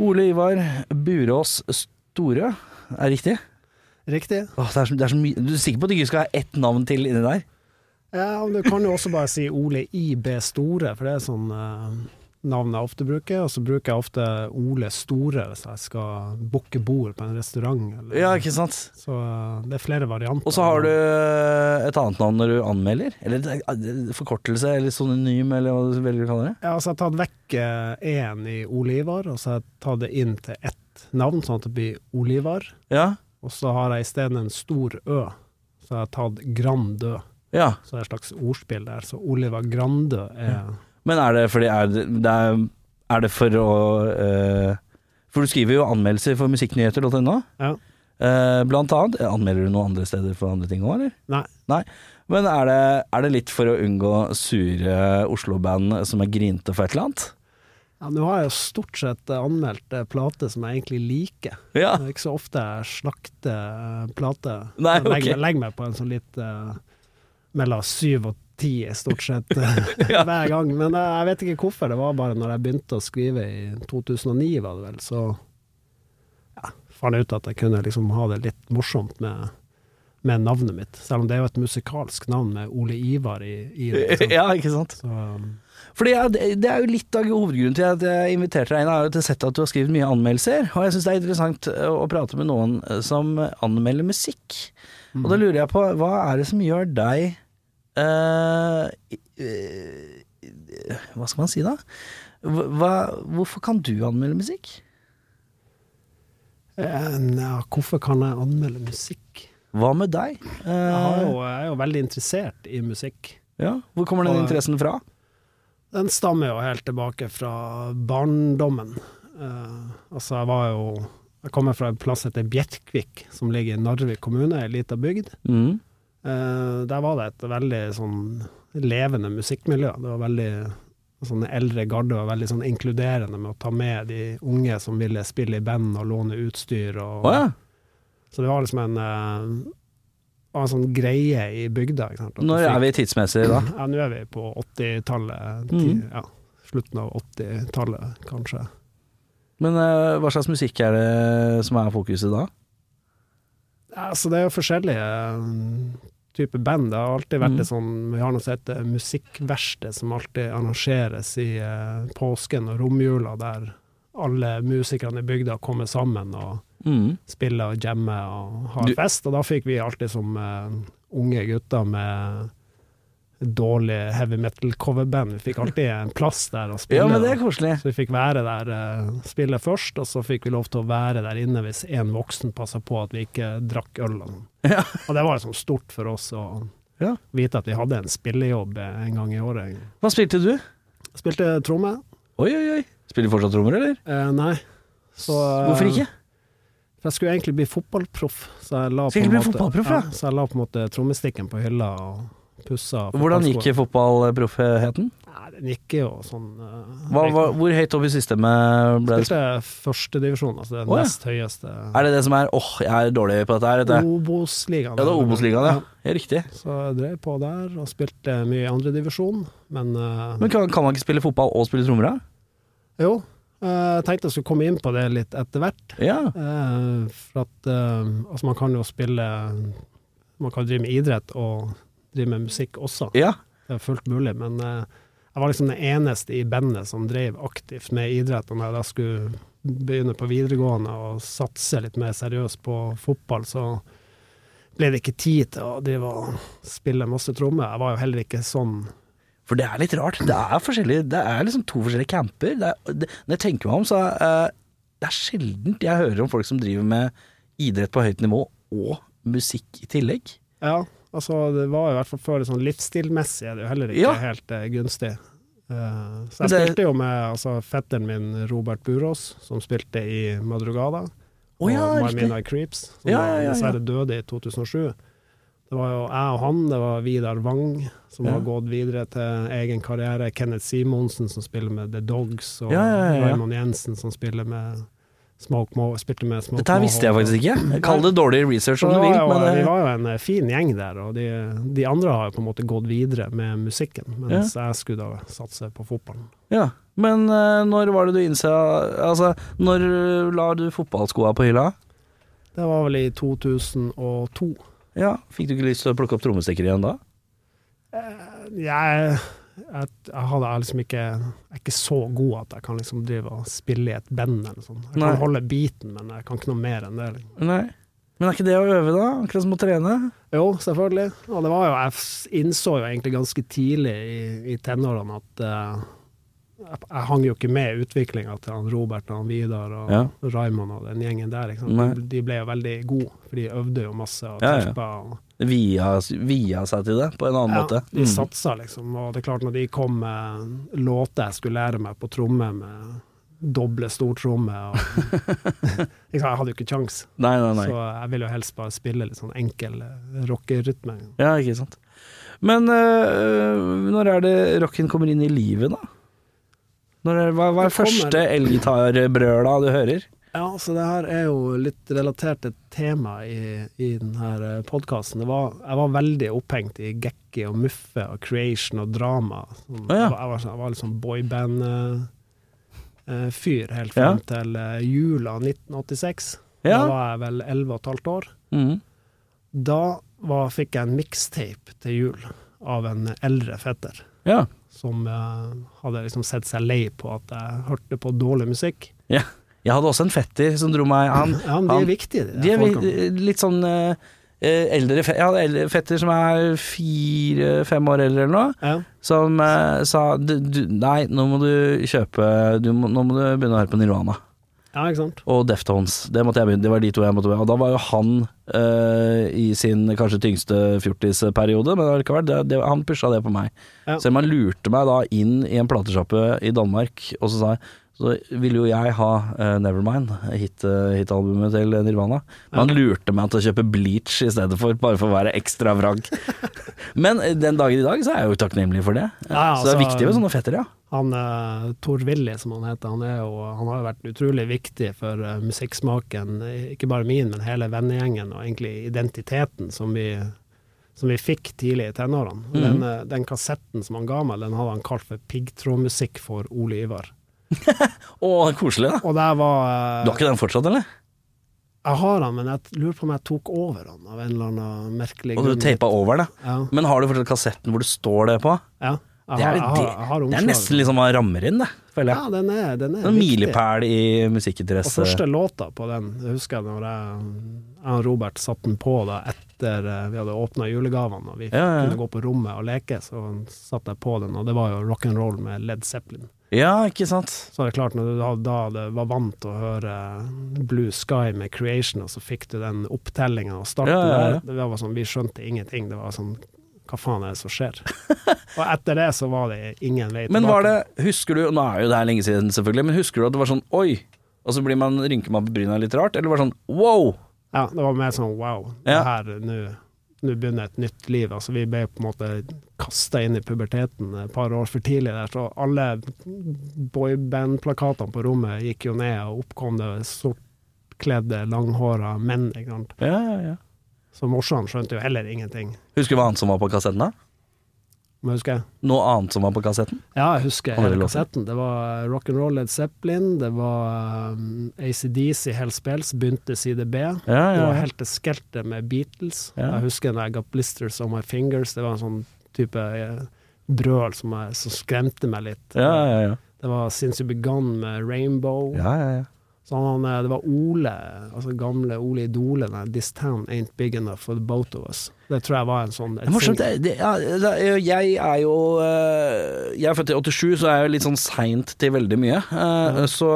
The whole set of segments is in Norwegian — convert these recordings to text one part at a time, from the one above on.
Ole Ivar Burås Store, er det riktig? Riktig. Åh, det er så, det er så mye Du er sikker på at du ikke skal ha ett navn til inni der? Ja, men du kan jo også bare si Ole IB Store, for det er sånn eh, navn jeg ofte bruker. Og så bruker jeg ofte Ole Store hvis jeg skal booke bord på en restaurant. Eller, Ja, ikke sant? Så eh, det er flere varianter. Og så har du eh, et annet navn når du anmelder? Eller er- forkortelse, eller synonym, eller hva du velger å kalle det? Ja, altså jeg har tatt vekk én i Ole Ivar, og så har jeg tatt det inn til ett navn, sånn at det blir Olivar. Ja. Og så har jeg isteden en stor Ø, så jeg har tatt Grandø. ja. Så det er et slags ordspill der. Så Oliver Grandø er Men er det fordi er det, det er, er det for å uh, For du skriver jo anmeldelser for musikknyheter.no. Ja. Uh, blant annet. Anmelder du noen andre steder for andre ting òg, eller? Nei. Nei. Men er det, er det litt for å unngå sure Oslo-band som er grinte for et eller annet? Ja, nå har jeg jo stort sett eh, anmeldt plater som jeg egentlig liker. Ja. Det er ikke så ofte jeg slakter plater. Okay. Legger, legger meg på en sånn litt uh, mellom syv og ti, stort sett, eh, Ja. hver gang. Men eh, jeg vet ikke hvorfor. Det var bare når jeg begynte å skrive i 2009, var det vel, så ja, fant jeg ut at jeg kunne liksom ha det litt morsomt med, med navnet mitt. Selv om det er jo et musikalsk navn med Ole Ivar i, i det. Liksom. ja, ikke sant? Så, um, Fordi ja, det er jo litt av hovedgrunnen til at jeg inviterte deg inn, jo til å at du har skrevet mye anmeldelser. Og jeg syns det er interessant eh, å prate med noen som anmelder musikk. Og da lurer jeg på, hva er det som gjør deg Hva skal man si da? Hva, hvorfor kan du anmelde musikk? eh, ja, hvorfor kan jeg anmelde musikk? Hva med deg? Jeg, har Eh, jo, jeg er jo veldig interessert i musikk. ja, hvor kommer den interessen fra? Den stammer jo helt tilbake fra barndommen. Uh, altså, jeg var jo Jeg kommer fra en plass som heter Bjerkvik, som ligger i Narvik kommune, ei lita bygd. Mm. Eh, der var det et veldig sånn levende musikkmiljø. Det var veldig sånne eldre garde var veldig sånn inkluderende med å ta med de unge som ville spille i band og låne utstyr. Og, oh, ja. Så det var liksom en, eh, en sånn greie i bygda. Når er vi tidsmessig da? ja, nå er vi på 80-tallet. Mm. Ja, slutten av 80-tallet, kanskje. Men uh, hva slags musikk er det som er fokuset da? Ja, så det er jo forskjellige typer band. Det har alltid vært Mm. et sånn Vi har noe som heter musikkverksted, som alltid arrangeres i eh, påsken og romjula, der alle musikerne i bygda kommer sammen og Mm. spiller og jammer og har Du- fest. Og da fikk vi alltid som eh, unge gutter med dårlig heavy metal-coverband, vi fikk alltid en plass der å spille. Ja, men det er koselig. Så vi fikk være der, eh, spille først, og så fikk vi lov til å være der inne hvis en voksen passa på at vi ikke drakk øl. Sånn. Ja. og det var liksom stort for oss å Ja. vite at vi hadde en spillejobb en gang i året. Hva spilte du? Spilte tromme. Oi, oi, oi. Spiller du fortsatt trommer, eller? Eh, nei. Så, Hvorfor ikke? For jeg skulle egentlig bli fotballproff, så jeg la på en måte, ja. Så jeg la på en måte trommestikken på hylla og pussa Hvordan gikk fotballproffheten? Den gikk jo sånn eh, Hva, hva, hvor høyt opp i systemet ble det? Spilte førstedivisjon, altså det Å, ja. nest høyeste. Er det det som er åh, jeg er dårlig på dette her. Obos-ligaen. Ja, det er Obos-ligaen, ja. ja. Riktig. Så jeg drev på der og spilte mye i andredivisjon, men eh, Men kan, kan man ikke spille fotball og spille trommer, da? jo. eh, Jeg tenkte jeg skulle komme inn på det litt etter hvert. Ja. for at altså man kan jo spille Man kan drive med idrett og drive med musikk også. Ja. Det er fullt mulig, men eh, jeg var liksom den eneste i bandet som drev aktivt med idrett. Og når jeg skulle begynne på videregående og satse litt mer seriøst på fotball, så ble det ikke tid til å drive og spille masse trommer. Jeg var jo heller ikke sånn For det er litt rart. Det er Det er liksom to forskjellige camper. Er, det, når jeg tenker meg om, så uh, Det er sjeldent jeg hører om folk som driver med idrett på høyt nivå og musikk i tillegg. Ja, altså det var i hvert fall før det sånn livsstilmessig er det jo heller ikke Ja. helt eh, gunstig. Uh, så jeg det- spilte jo med altså, fetteren min Robert Burås, som spilte i Madrugada. Oh, ja, og My. Midnight Creeps, som Ja, ja, dessverre døde i 2007. Det var jo jeg og han, det var Vidar Wang, som har gått videre til egen karriere. Kenneth Simonsen, som spiller med The Dogs, og ja. Raymond Jensen, som spiller med Mo spilte med Smoke Dette her visste jeg faktisk ikke. Kall det dårlig research om du vil, men vi var jo en eh, fin gjeng der, og de, de andre har jo på en måte gått videre med musikken, mens jeg skulle da satse på fotballen. ja. Men eh, når var det du innså Altså, når la du fotballskoa på hylla? Det var vel i 2002. Ja, Fikk du ikke lyst til å plukke opp trommestikker igjen da? Jeg, jeg, jeg hadde liksom ikke Jeg er ikke så god at jeg kan liksom drive og spille i et band eller sånn. Jeg Nei. kan holde beaten, men jeg kan ikke noe mer enn det. liksom. Nei. Men er ikke det å øve, da? Akkurat som å trene? Jo, selvfølgelig. Og det var jo Jeg innså jo egentlig ganske tidlig i, i tenårene at uh, jeg, jeg hang jo ikke med i utviklinga til han Robert og han Vidar og Ja. Raymond og den gjengen der. Ikke sant? De ble jo veldig gode, for de øvde jo masse og Ja, ja. Via, via seg til det på en annen måte? De Mm. satsa, liksom. Og det er klart, når de kom med låter jeg skulle lære meg på tromme med doble stortromme liksom, Jeg hadde jo ikke kjangs, Nei, nei, nei. så jeg ville jo helst bare spille litt sånn enkel eh, rockerytme. Ja, ikke sant. Men øh, når er det rocken kommer inn i livet, da? Er, hva, hva er Det første elgitarbrøla du hører? Ja, så det her er jo litt relatert til tema i, i denne podkasten. Jeg var veldig opphengt i Gekki og Muffe og Creation og drama. Sånn, Å, ja. jeg, var, jeg, var, sånn- jeg var litt sånn boyband-fyr helt Ja. frem til eh, jula 1986. Ja. Da var jeg vel 11 og et halvt år. Mm. Da var, fikk jeg en mixtape til jul av en eldre fetter. Ja. Som uh, hadde liksom sett seg lei på at jeg hørte på dårlig musikk. ja. Jeg hadde også en fetter som dro meg Han, Ja, men de han- er viktige, de, De er vi- litt sånn eh, eldre Jeg hadde eldre fetter som er fire-fem år eldre eller noe, Ja. som eh, sa du, du, Nei, nå må du kjøpe du må, Nå må du begynne å høre på Nirvana. ja, ikke sant? Og Deftones. Det, det var de to jeg måtte begynne. Og da var jo han eh, i sin kanskje tyngste fjortisperiode, men allikevel, det, det, han pusha det på meg. Ja. Så han lurte meg da inn i en platesjappe i Danmark, og så sa jeg så ville jo jeg ha uh, Nevermind, hit-albumet hitalbumet til Nirvana. Men han lurte meg til å kjøpe Bleach i stedet for, bare for å være ekstra vrang. Men eh, den dagen i dag så er jeg jo takknemlig for det. Ja, så det er altså- viktig med sånne fettere, ja. Han uh, Tor Willy, som han heter, han, jo, han har jo vært utrolig viktig for uh, musikksmaken, eh, ikke bare min, men hele vennegjengen, og egentlig identiteten som vi, som vi fikk tidlig i tenårene. Mhm. den, eh, den kassetten som han ga meg, den hadde han kalt for piggtrådmusikk for Ole Ivar. Å, koselig, da. Og der var eh, Du har ikke den fortsatt, eller? Jeg har han, men jeg lurer på om jeg tok over han av en eller annen merkelig Og du teipa over det? Ja. Men har du fortsatt kassetten hvor det står det på? ja. Jeg Det har, er, jeg har, jeg har det er nesten liksom som man rammer inn, det, føler jeg. Ja, den er, den er En viktig. milepæl i Og musikkinteresse. første låta på den, jeg husker jeg når jeg, jeg og Robert satte den på da etter eh, vi hadde åpna julegavene og vi Ja, ja, ja. kunne gå på rommet og leke, så satte jeg på den, og det var jo rock'n'roll med Led Zeppelin. Ja, ikke sant. Så er det klart, når du da, da det var vant til å høre Blue Sky med Creation, og så fikk du den opptellinga og starten Ja, ja, ja. der, det var sånn, vi skjønte ingenting. Det var sånn hva faen er det som skjer? og etter det så var det ingen vei tilbake. Men var det, husker du, nå er jo det her lenge siden selvfølgelig, men husker du at det var sånn oi, og så blir man, rynker man på bryna litt rart, eller var det sånn wow? Ja, det var mer sånn wow, Ja. det her nå nå begynner et nytt liv. Altså, vi ble på en måte kasta inn i puberteten et par år for tidlig der, så alle boyband-plakatene på rommet gikk jo ned, og opp kom det sortkledde, langhåra menn. Ikke sant? Ja, ja, ja. Så morsan skjønte jo heller ingenting. Husker du hva annet som var på kassetten da? Husker jeg? Noe annet som var på kassetten? Ja, jeg husker hele kassetten. Det var rock'n'roll Led Zeppelin, det var um, ACDC Hellspells, begynte side B. Ja, Det var helt til skeltet med Beatles. Ja. Jeg husker når jeg ga blisters on my fingers. Det var en sånn type eh, brøl som, jeg, som skremte meg litt. Ja, ja, ja. Det var Since You Begun med Rainbow. ja, ja, ja. Så han, eh, det var Ole, altså gamle Ole Idole, This Town Ain't Big Enough for the Both of Us. Det tror jeg var en sånn er morsomt. Ja, jeg er jo Jeg er født i 87, så er jeg jo litt sånn seint til veldig mye. Eh, Så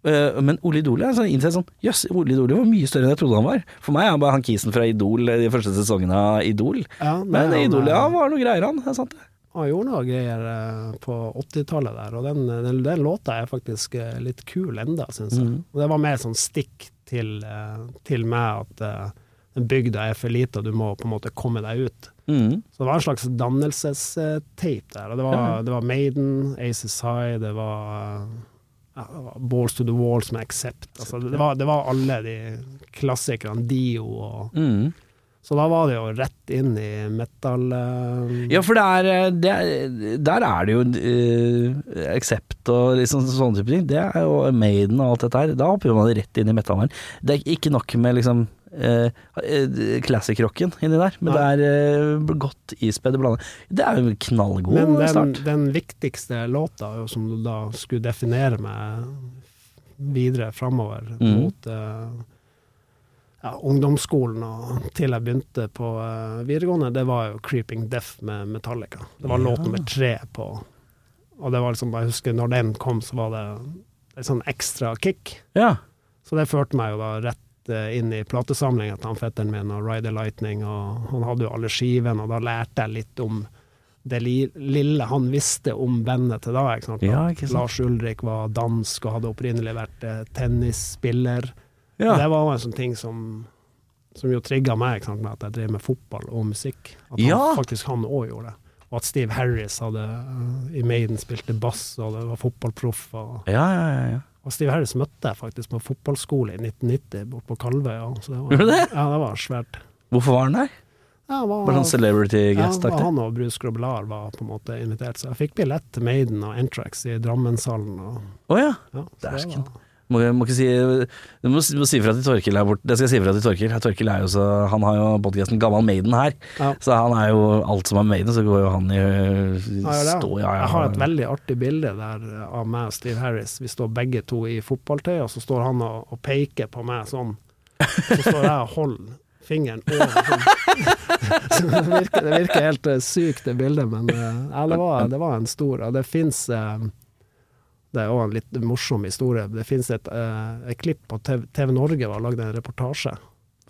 Men Ole Idol er innsett sånn Jøss, Ole Idol var mye større enn jeg trodde han var. For meg er han bare han kisen fra Idol de første sesongene av Idol. Ja, Men han, Idol, eh, ja, var noe greier, han. Det er sant det. Han gjorde noe greier eh, på 80-tallet der, og den, den, den låta er faktisk eh, litt kul enda, syns jeg. Mm. Og det var mer sånn stikk til, eh, til meg at den bygda er for lite, og du må på en måte komme deg ut. Mm. Så det var en slags dannelsestape der. Og det var, Ja. det var Maiden, Aces High, det var, ja, Balls to the Walls med Accept. Altså, det, var, det var alle de klassikerne, Dio og Mm. Så da var det jo rett inn i metal Uh, Ja, for det er, eh, det er Der er det jo uh, Accept og liksom sånne type ting. Det er jo Maiden og alt dette her. Da hopper man rett inn i metallverdenen. Det er ikke nok med liksom uh, classic-rocken inni der, men det er uh, godt ispedd blanda. Det er jo en knallgod Men den, start. den viktigste låta, jo, som du da skulle definere med videre framover mm. mot ja, ungdomsskolen og til jeg begynte på uh, videregående, det var jo 'Creeping Death' med Metallica. Det var låt nummer tre på Og det var liksom, jeg husker når den kom, så var det et sånn ekstra kick. Ja. Så det førte meg jo da rett uh, inn i platesamlinga til han fetteren min og Ryder Lightning, og han hadde jo alle skivene, og da lærte jeg litt om det li lille han visste om bandet til da. Ikke sant? Ja, ikke sant. Lars Ulrik var dansk og hadde opprinnelig vært uh, tennisspiller. Ja. Det var en sånn ting som, som jo trigga meg, sant? med at jeg drev med fotball og musikk. At han, Ja. faktisk han òg gjorde det. Og at Steve Harris hadde eh, i Maiden spilte bass, og det var fotballproff. og ja, ja, ja, ja. og Steve Harris møtte jeg faktisk på fotballskole i 1990 borte på Kalvøya. Så det var, Gjorde det? Ja, det var svært. Hvorfor var han der? Ja, var, var, sånn celebrity guest det var han og Bruce Grobelar var på en måte invitert, så jeg fikk billett til Maiden og Entrax i Drammenshallen. Å ja. ja, det Dæsken. Må, må ikke si Du må, må si ifra til Torkil her borte. Det skal jeg si ifra til Torkil. Torkil er jo så Han har jo podkasten Gammal Maiden her. Ja. Så han er jo alt som er Maiden, så går jo han i Ja, ja, stå, ja. Jeg har et veldig artig bilde der eh, av meg og Steve Harris. Vi står begge to i fotballtøy, og så står han og, og peker på meg sånn. Så står jeg og holder fingeren over sånn. Så det, virker, det virker helt eh, sykt, det bildet, men det, var, det var en stor. Og det fins Det er òg en litt morsom historie. Det fins et, eh, et klipp på TV, TV Norge var lagd en reportasje.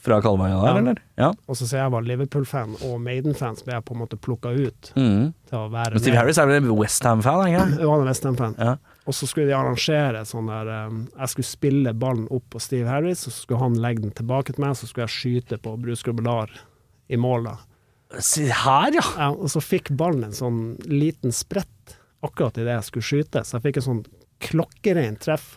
Fra Kalvøya der, Ja. eller? Ja. Og så sier jeg var Liverpool-fan og Maiden-fan, som jeg på en måte plukka ut Mm. til å være Men Steve med. Harris er vel Westham-fan, ikke han er Westham-fan. Ja. Og så skulle de arrangere sånn der um, Jeg skulle spille ballen opp på Steve Harris, og så skulle han legge den tilbake til meg, så skulle jeg skyte på Bruce Grobelar i mål, da. Se her, ja! Ja, og så fikk ballen en sånn liten sprett akkurat idet jeg skulle skyte, så jeg fikk en sånn klokkereint treff.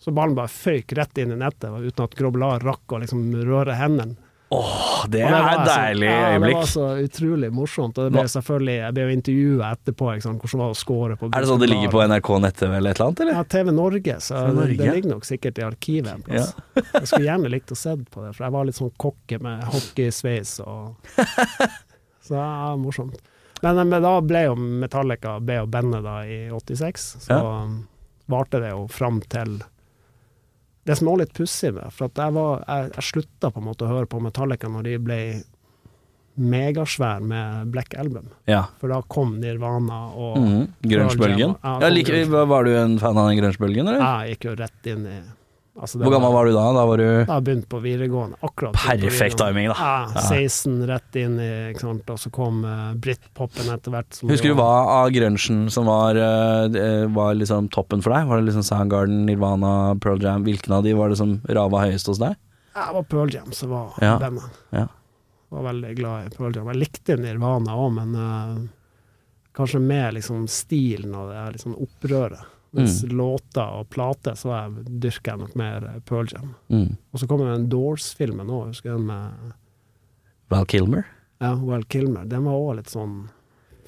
Så ballen bare føyk rett inn i nettet, uten at Grobelar rakk å liksom røre hendene. Åh, det det er et så- deilig ja, Det var så utrolig morsomt. Og det ble selvfølgelig Jeg ble jo intervjua etterpå, hvordan det var å score på Er det sånn det ligger på NRK nett-TV eller et eller annet, eller? Ja, TV Norge, så Norge. det, ligger nok sikkert i arkivet en plass. Jeg skulle gjerne likt å se på det, for jeg var litt sånn kokke med hockeysveis og Så ja, morsomt. Men, men da ble jo Metallica ble jo bandet da i 86, så ja. varte det jo fram til Det som er litt pussig med for at jeg, var, jeg, jeg slutta på en måte å høre på Metallica når de ble megasvær med Black Album, Ja. for da kom Nirvana og mm, Grunge-bølgen. Ja, like, var du en fan av den grunge-bølgen, eller? Jeg gikk jo rett inn i altså, Hvor gammel var du da? Da var du Da begynte på videregående. Akkurat Perfekt timing, da. Ja, Ja. 16 rett inn i ikke sant? Og så kom uh, britpopen etter hvert. som Husker du hva av grunchen som var, eh, var liksom toppen for deg? Var det liksom Soundgarden, Nirvana, Pearl Jam? Hvilken av de var det som rava høyest hos deg? Ja, det var Pearl Jam som var Ja, bandet. ja. Var veldig glad i Pearl Jam. Jeg likte Nirvana òg, men uh, kanskje mer liksom stilen og det liksom opprøret. Mens Mm. låter og plater, så jeg, dyrker jeg nok mer eh, Pearl Jam. Mm. Og så kommer den Doors-filmen òg, husker du den med Val Kilmer? Ja, Val Kilmer. Den var òg litt sånn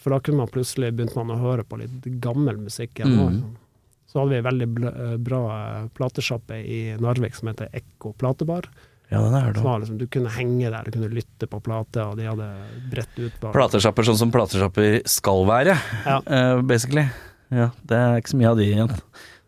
For da kunne man plutselig begynt man å høre på litt gammel musikk igjen. Mm. liksom. Så hadde vi en veldig eh, bra eh, platesjappe i Narvik som heter Ekko platebar. Ja, den er det. liksom, du kunne henge der, du kunne lytte på plate, og de hadde bredt utvalg. Platesjapper sånn som platesjapper skal være, Ja. uh, basically. Ja, det er ikke så mye av de igjen.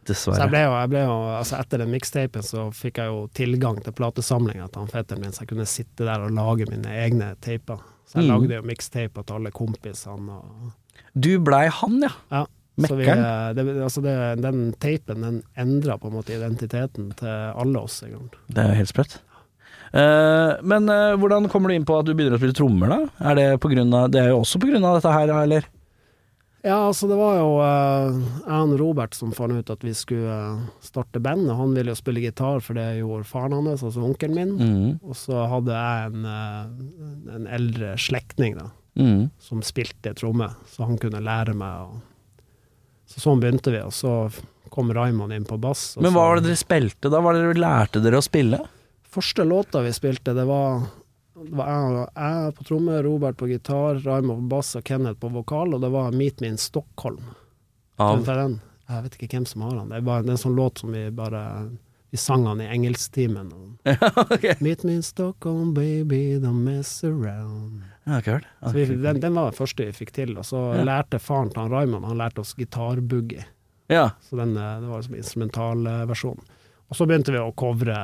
Så jeg ble jo, jeg ble jo altså Etter den mixtapen så fikk jeg jo tilgang til platesamlinga til han fetteren min, så jeg kunne sitte der og lage mine egne taper. Så jeg Mm. lagde jo mixtaper til alle kompisene. og Du blei han, ja. Ja. Så vi, det, altså det, den tapen den endra på en måte identiteten til alle oss. Det er jo helt sprøtt. Uh, men uh, hvordan kommer du inn på at du begynner å spille trommer, da? Er det på grunn av Det er jo også av dette her, eller? Ja, altså det var jo uh, jeg og Robert som fant ut at vi skulle eh, starte band. Han ville jo spille gitar, for det gjorde faren hans, altså onkelen min. Mm. Og så hadde jeg en, eh, en eldre slektning da, Mm. som spilte tromme, så han kunne lære meg. Og... Så sånn begynte vi, og så kom Raymond inn på bass. Men hva var det dere spilte da? Hva var det dere lærte dere å spille? Første låta vi spilte, det var, det var jeg, jeg på tromme, Robert på gitar, Raymond på bass og Kenneth på vokal, og det var Meet Me in Stockholm. Av den? Jeg vet ikke hvem som har den. Det er, bare, det er en sånn låt som vi bare Vi sang den i engelsktimen. Ja, okay. Meet me in Stockholm, baby, don't mess around. Ja. Så vi, den, den var den første vi fikk til. Og så Ja. lærte faren til han Raymond Han lærte oss gitarboogie. Ja. Så den, eh, det var liksom instrumentalversjonen. Og så begynte vi å covre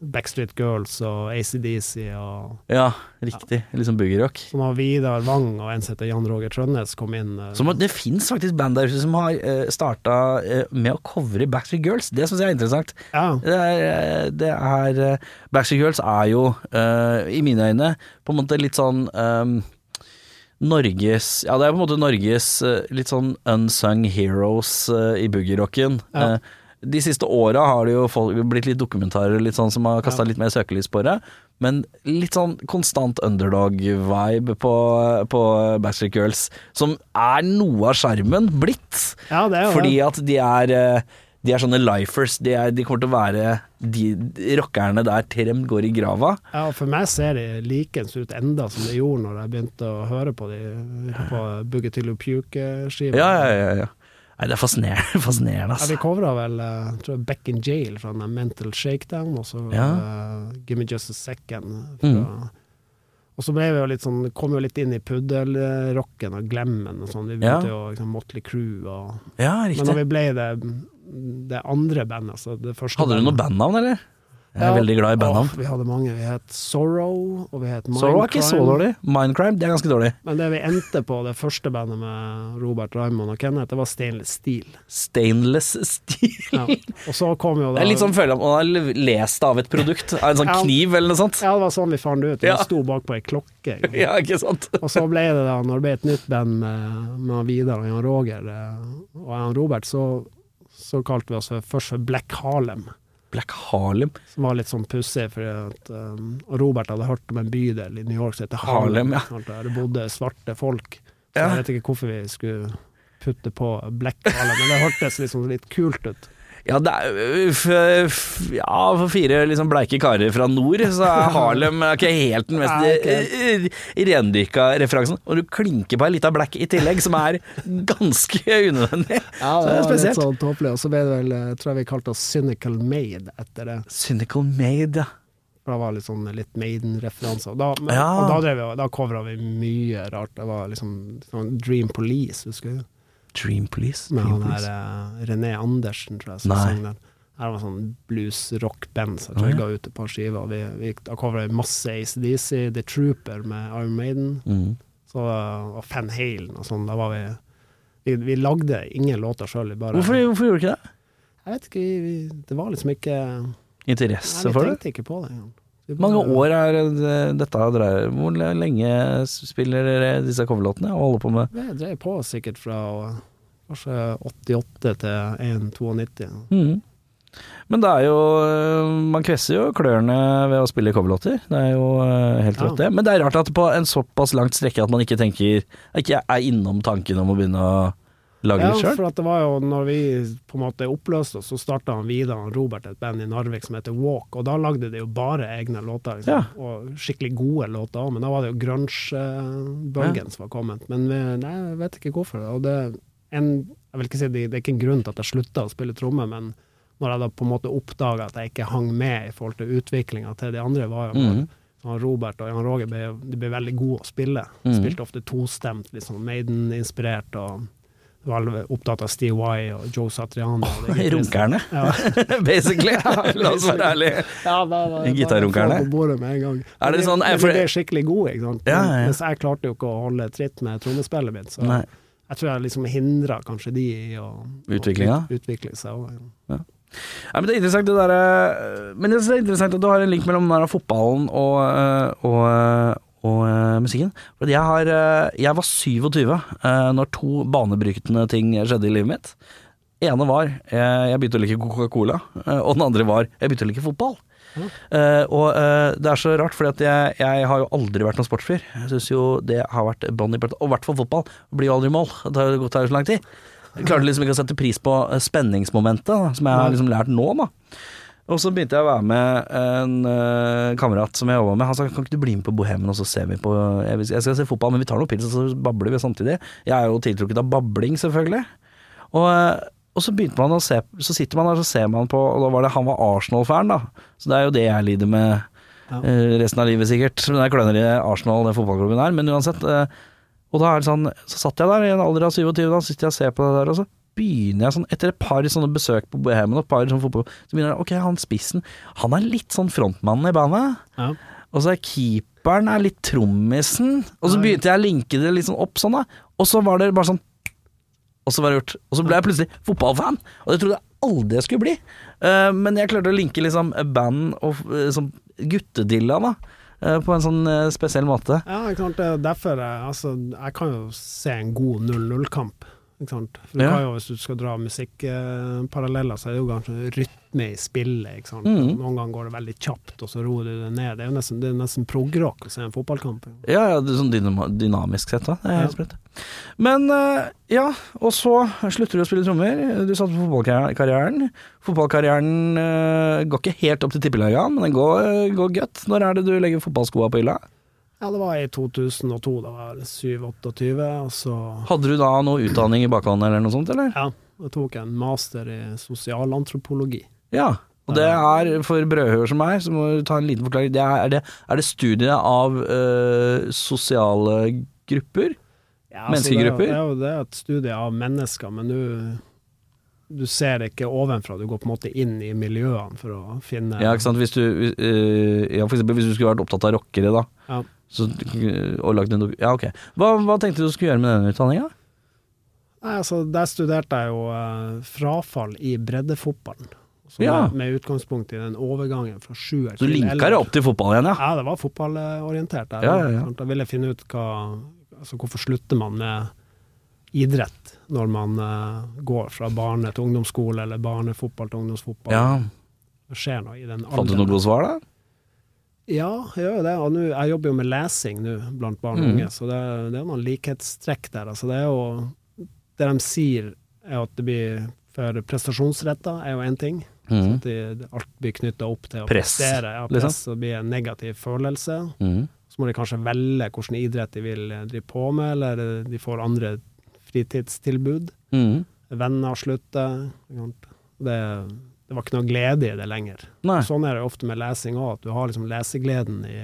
Backstreet Girls og ACDC og ja, riktig. Liksom boogie-rock. Så når Vidar Wang og en som heter Jan Roger Trønnes kom inn Som Så må- det fins faktisk band der ute som har uh, starta med å covre Backstreet Girls. Det syns jeg er interessant. Ja, Det er, eh, det er eh, Backstreet Girls er jo, eh, i mine øyne, på en måte litt sånn um, Norges Ja, det er på en måte Norges eh, litt sånn unsung heroes eh, i boogie-rocken. Ja. De siste åra har det jo folk, blitt litt dokumentarer litt sånn som har kasta Ja. litt mer søkelys på det. Men litt sånn konstant underdog-vibe på, på Backstreet Girls, som er noe av sjarmen blitt. ja det er jo Fordi at de er eh, De er sånne lifers. De, er, de kommer til å være de, de rockerne der til de går i grava. Ja, for meg ser de likens ut enda som det gjorde når jeg begynte å høre på de på Boogie Till You Puke-skiva. Ja, ja, ja, ja. Nei, det er fascinerende, fascinerende Ja, vi altså. covra vel uh, tror jeg Back in Jail fra den Mental Shakedown, og så Ja. uh, Give Me Just a Second. Fra, Mm. Og så ble vi jo litt sånn, kom jo litt inn i puddelrocken og glemmen og sånn. Vi begynte jo liksom Motley Crue og Ja, Men da når vi ble det, det andre bandet, altså det første Hadde du noe bandnavn, eller? Jeg er Ja. veldig glad i bandnavn. Vi hadde mange. Vi het Sorrow, og vi het Sorrow er ikke så dårlig. Mindcrime, det er ganske dårlig. Men det vi endte på, det første bandet med Robert Raymond og Kenneth, det var Stainless Steel. Stainless steel. Ja. Og så kom jo Det da er litt sånn føler av man har lest av et produkt. Av en sånn Ja. kniv eller noe sånt. Ja, det var sånn vi fant det ut. Ja. Sto bak på ei klokke. Ja, ikke sant? Og så ble det da, når det ble et nytt band med, med Vidar og Jan Roger eh, og Jan Robert, så, så kalte vi oss først for Black Harlem. Black Harlem. Som var litt sånn pussig, fordi at um, Robert hadde hørt om en bydel i New York som heter Harlem, Harlem. ja. Der det bodde svarte folk. Så Ja. jeg vet ikke hvorfor vi skulle putte på Black Harlem, men det hørtes liksom litt kult ut. Ja, det er f, f, Ja, for fire liksom bleike karer fra nord, så er Harlem ikke helt den mest rendyrka referansen. Og du klinker på ei lita black i tillegg, som er ganske unødvendig. Ja, det er var litt sånn tåpelig. Og så ble det vel, eh, tror jeg vi kalte oss Cynical Made etter det. Cynical Made, ja. For det var litt sånn litt Maiden-referanser. Da, men, Ja. og da, drev vi, da covra vi mye rart. Det var liksom sånn Dream Police, husker du? Dream Police. Med han der uh, René Andersen, tror jeg, som sang den. Her var sånn blues-rock-band som jeg oh, ja. ga ut et par skiver. Vi, vi, da covra vi masse ACDC, The Trooper med Iron Maiden, Mm. så, uh, og Fan Halen og sånn. Da var vi Vi, vi lagde ingen låter sjøl. Hvorfor, hvorfor gjorde du ikke det? Jeg vet ikke, vi, vi, det var liksom ikke Interesse vi for det? tenkte ikke på det engang. Mange år er dette dreier Hvor lenge spiller dere disse coverlåtene og holder på med Vi drev på sikkert fra kanskje 88 til 1,92. Mm. Men det er jo Man kvesser jo klørne ved å spille coverlåter. Det er jo helt helt Ja. det. Men det er rart at på en såpass langt strekke at man ikke tenker Ikke er innom tanken om å begynne å lage Ja, det sjøl. for det var jo når vi på en måte oppløste oss, så starta han Vidar og Robert et band i Narvik som heter Walk, og da lagde de jo bare egne låter. Liksom. Ja. Og skikkelig gode låter òg, men da var det jo grunge-bølgen som var kommet. Men vi, nei, jeg vet ikke hvorfor. Og det, en, jeg vil ikke si det, det er ikke en grunn til at jeg slutta å spille tromme, men når jeg da på en måte oppdaga at jeg ikke hang med i forhold til utviklinga til de andre, var jo Mhm. Robert og Jan Roger ble, de ble veldig gode å spille. Mhm. Spilte ofte tostemt, litt sånn Maiden-inspirert. og var opptatt av Steve Y og Joe Satriani. Oh. Runkerne, Ja. basically. La oss være ærlige. Ja, Gitarrunkerne? Er det Men sånn- men for- de ble skikkelig gode, ikke sant. Ja, ja. Mens jeg klarte jo ikke å holde tritt med trommespillet mitt, så Nei. jeg tror jeg liksom hindra kanskje de i å Utviklinga? ut, utvikle seg òg. Ja. Nei, men det er interessant det der, eh, Men det er interessant at du har en link mellom fotballen og, eh, og, eh, og eh, musikken. Fordi jeg, har, eh, jeg var 27 uh, når to banebrytende ting skjedde i livet mitt. ene var eh, jeg begynte å like Coca-Cola, eh, og den andre var jeg begynte å like fotball. Eh, og uh, det er så rart, for jeg, jeg har jo aldri vært noen sportsfyr. Jeg syns jo det har vært bånn i bøtta. Og i hvert fall fotball. Blir jo aldri mål. Det har gått jo så lang tid. Jeg klarte liksom ikke å sette pris på eh, spenningsmomentet, da, som jeg har liksom lært nå, da. Og så begynte jeg å være med en uh, kamerat som jeg jobba med. Han sa kan ikke du bli med på Bohemen, og så ser vi på Jeg, jeg skal se fotball, men vi tar noen pils, og så babler vi samtidig. Jeg er jo tiltrukket av babling, selvfølgelig. Og, eh, og så begynte man å se Så sitter man der, så ser man på Og da var det han var Arsenal-fan, da. Så det er jo det jeg lider med Ja. eh, resten av livet, sikkert. Men jeg kløner i Arsenal, den fotballklubben her. Men uansett. Uh, og da er det sånn Så satt jeg der i en alder av 27, da sitter jeg og ser på det der, og så begynner jeg sånn Etter et par sånne besøk på Bohemen og et par sånne fotball, så begynner jeg Ok, han spissen, han er litt sånn frontmannen i bandet. Ja. Og så er keeperen er litt trommisen. Og så begynte jeg å linke det litt sånn opp sånn, da. Og så var det bare sånn Og så var det gjort. Og så ble jeg plutselig fotballfan. Og det trodde jeg aldri jeg skulle bli. Uh, men jeg klarte å linke liksom band og sånn guttedilla, da. eh, på en sånn spesiell måte. Ja, klart det er derfor jeg, altså, jeg kan jo se en god 0-0-kamp. Ikke sant? For Ja. jo, Hvis du skal dra musikkparalleller, så er det jo kanskje rytme i spillet. Ikke sant? Mm. Noen ganger går det veldig kjapt, og så roer du det ned. Det er jo nesten, det er nesten prog-rock å se en fotballkamp. Ja, ja, det er sånn dynam dynamisk sett, da. Det er Ja. helt sprøtt. Men eh, ja, og så slutter du å spille trommer. Du satte på fotballkarrieren. Fotballkarrieren eh, går ikke helt opp til tippeligaen, men den går, går godt. Når er det du legger fotballskoa på hylla? Ja, det var i 2002, da var jeg 7-28, og så Hadde du da noe utdanning i bakhånd eller noe sånt, eller? ja, jeg tok en master i sosialantropologi. Ja. Og det er, for brødhøer som meg, så må du ta en liten forklaring. Det er, er, det, er det studiet av eh, sosiale grupper? Ja, Menneskegrupper? Det er, jo- det er jo et studie av mennesker, men du, du ser det ikke ovenfra. Du går på en måte inn i miljøene for å finne Ja, ikke sant. Hvis du, eh, ja, for eksempel hvis du skulle vært opptatt av rockere, da. Ja. Så, og lagd en Ja, ok. Hva, hva tenkte du du skulle gjøre med denne utdanninga? Nei, altså, Der studerte jeg jo uh, frafall i breddefotballen. Så Ja. med, med utgangspunkt i den overgangen fra sjuer Så du til linka det opp til fotball igjen, ja? Ja, det var fotballorientert. Ja, ja, ja. ville Jeg finne ut hva, altså, hvorfor slutter man med idrett når man uh, går fra barne til ungdomsskole, eller barnefotball til ungdomsfotball. ja. Det skjer noe i den alderen. Fant du noe godt svar, da? Ja, jeg gjør jo det. Og nu, jeg jobber jo med lesing nå blant barn og Mm. unge, så det, det er noen likhetstrekk der. Altså, det er jo Det de sier, er at det blir for prestasjonsretta, er jo én ting. Mhm. At de, alt blir knytta opp til å Press, prestere. Ja, liksom. press og blir en negativ følelse. Mm. Så må de kanskje velge hvilken idrett de vil eh, drive på med, eller de får andre fritidstilbud. Mm. Venner slutter. Det sant. Det, var ikke noe glede i det lenger. Sånn er det ofte med lesing òg, at du har liksom lesegleden i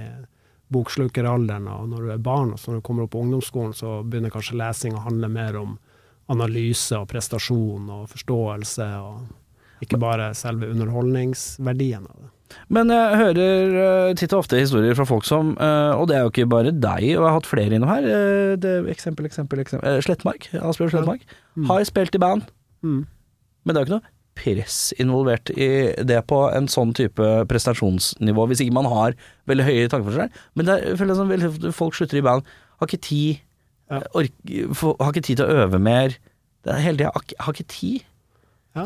bokslukeralderen, og når du er barn, og så når du kommer opp på ungdomsskolen, så begynner kanskje lesing å handle mer om analyse og prestasjon og forståelse, og ikke bare selve underholdningsverdien av det. Men jeg hører eh, titt og ofte historier fra folk som eh, Og det er jo ikke bare deg, og jeg har hatt flere innom her. eh, det, eksempel, eksempel, eksempel. Slettmark. Asbjørn Slettmark. Mm. Har spilt i band, Mm. men det er jo ikke noe press involvert i det på en sånn type prestasjonsnivå, hvis ikke man har veldig høye tanker for seg. Men det er, føler er sånn, folk slutter i band, har ikke tid, Ja. ork, har ikke tid til å øve mer. Det er hele tida, har, ikke- tid. Ja,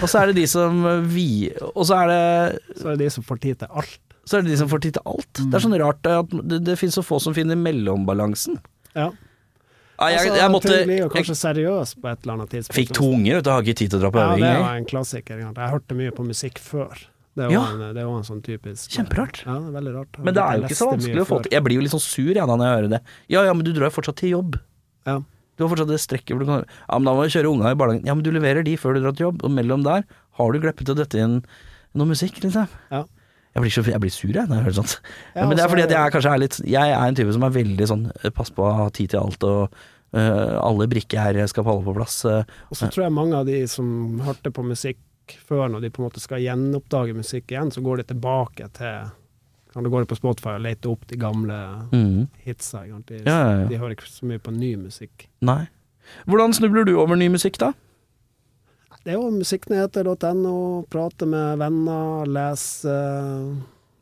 Og så er det de som vi Og så er det så er det de som får tid til alt. så er det de som får tid til alt. Det er sånn rart at det, det finnes så få som finner mellombalansen. Ja. Ja, jeg, jeg, jeg måtte ting og kanskje seriøs på et eller annet tidspunkt. fikk to unger, vet du, har ikke tid til å dra på Ja, det var en klassiker. Jeg hørte mye på musikk før. Det er jo, Ja. en, det en sånn typisk Kjemperart. Ja, det er veldig rart. Men det er jo ikke så vanskelig å få til. Jeg blir jo litt sånn sur jeg, når jeg hører det. Ja ja, men du drar jo fortsatt til jobb. Ja. Du har fortsatt det strekket hvor du kan Ja, men da må du kjøre unga i barnehagen. Ja, men du leverer de før du drar til jobb, og mellom der har du gleppet å dette inn noe musikk, liksom. Ja. Jeg blir, så, jeg blir sur, jeg, når jeg hører sånt. Ja, men det er altså- fordi at jeg kanskje er litt Jeg er en type som er veldig sånn eh, Pass på å ha tid til alt, og uh, alle brikker her skal falle på plass. eh. Og så tror jeg mange av de som hørte på musikk før, når de på en måte skal gjenoppdage musikk igjen, så går de tilbake til kan du gå på Spotify og lete opp de gamle Mhm. hitsa. De, Ja, ja, ja. de hører ikke så mye på ny musikk. Nei. Hvordan snubler du over ny musikk, da? Det er jo musikknyheter.no, prate med venner, lese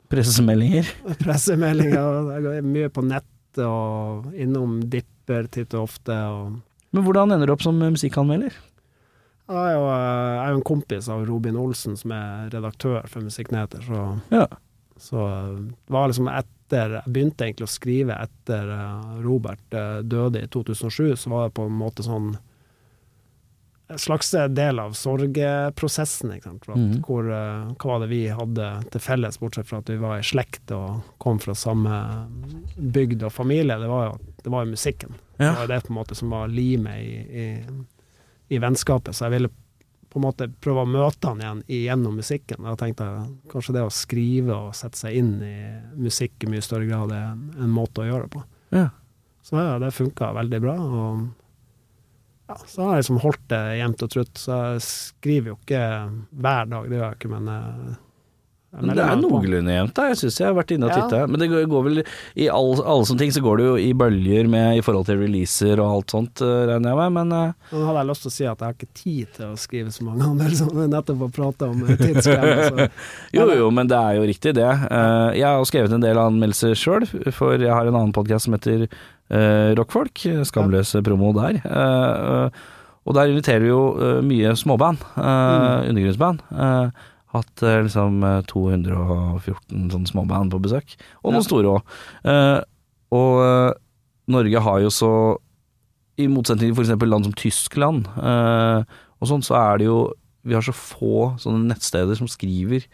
Pressemeldinger. pressemeldinger. Jeg går mye på nettet og innom Dipper titt og ofte. og Men hvordan ender du opp som musikkanmelder? Jeg er jo, eh, jeg er jo en kompis av Robin Olsen, som er redaktør for Musikknyheter. Så, Ja. så eh, var liksom etter Jeg begynte egentlig å skrive etter eh, Robert eh, døde i 2007, så var det på en måte sånn slags del av sorgprosessen. Mhm. hvor, eh, hva var det vi hadde til felles, bortsett fra at vi var i slekt og kom fra samme bygd og familie? Det var jo, det var jo musikken. Det var det på en måte som var limet i, i, i vennskapet. Så jeg ville på en måte prøve å møte han igjen gjennom musikken. Da tenkte jeg kanskje det å skrive og sette seg inn i musikk i mye større grad er en, en måte å gjøre det på. Ja. Så ja, det funka veldig bra. Og ja, så har jeg liksom holdt det jevnt og trutt. Så jeg skriver jo ikke hver dag, det gjør jeg ikke, men eh, jeg Men det er noenlunde jevnt, da. Jeg syns jeg har vært inne og Ja. Men det går, går vel I alle, alle sånne ting så går det jo i bølger med i forhold til releaser og alt sånt, eh, regner jeg med. Men eh, Nå hadde jeg lyst til å si at jeg har ikke tid til å skrive så mange anmeldelser, men nettopp har prate om. Så jo jo, men det er jo riktig, det. Jeg har skrevet en del anmeldelser sjøl, for jeg har en annen podkast som heter Rockfolk. Skamløs promo der. Eh, og der inviterer vi jo eh, mye småband, uh, undergrunnsband. Eh, hatt eh, liksom eh, 214 sånne småband på besøk, og noen store òg. og eh, Norge har jo så i motsetning til f.eks. land som Tyskland eh, og sånn, så er det jo Vi har så få sånne nettsteder som skriver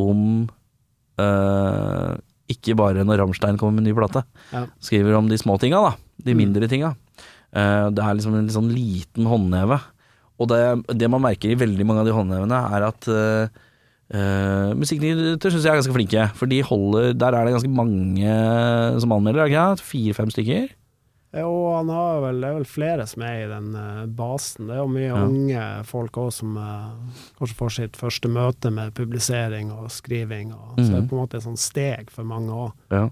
om eh, ikke bare når Rammstein kommer med ny plate. Ja. Skriver om de små tinga, da. De Mm. mindre tinga. Eh, det er liksom en sånn liten håndneve. Og det, det man merker i veldig mange av de håndnevene, er at uh, musikknyheter syns jeg er ganske flinke. For de holder Der er det ganske mange som anmelder, er det ikke det? Fire-fem stykker? Jo, han har vel, det er vel flere som er i den eh, basen. Det er jo mye Ja. unge folk òg som eh, kanskje får sitt første møte med publisering og skriving. Og, Så det Mhm. er på en måte et sånt steg for mange òg. Ja.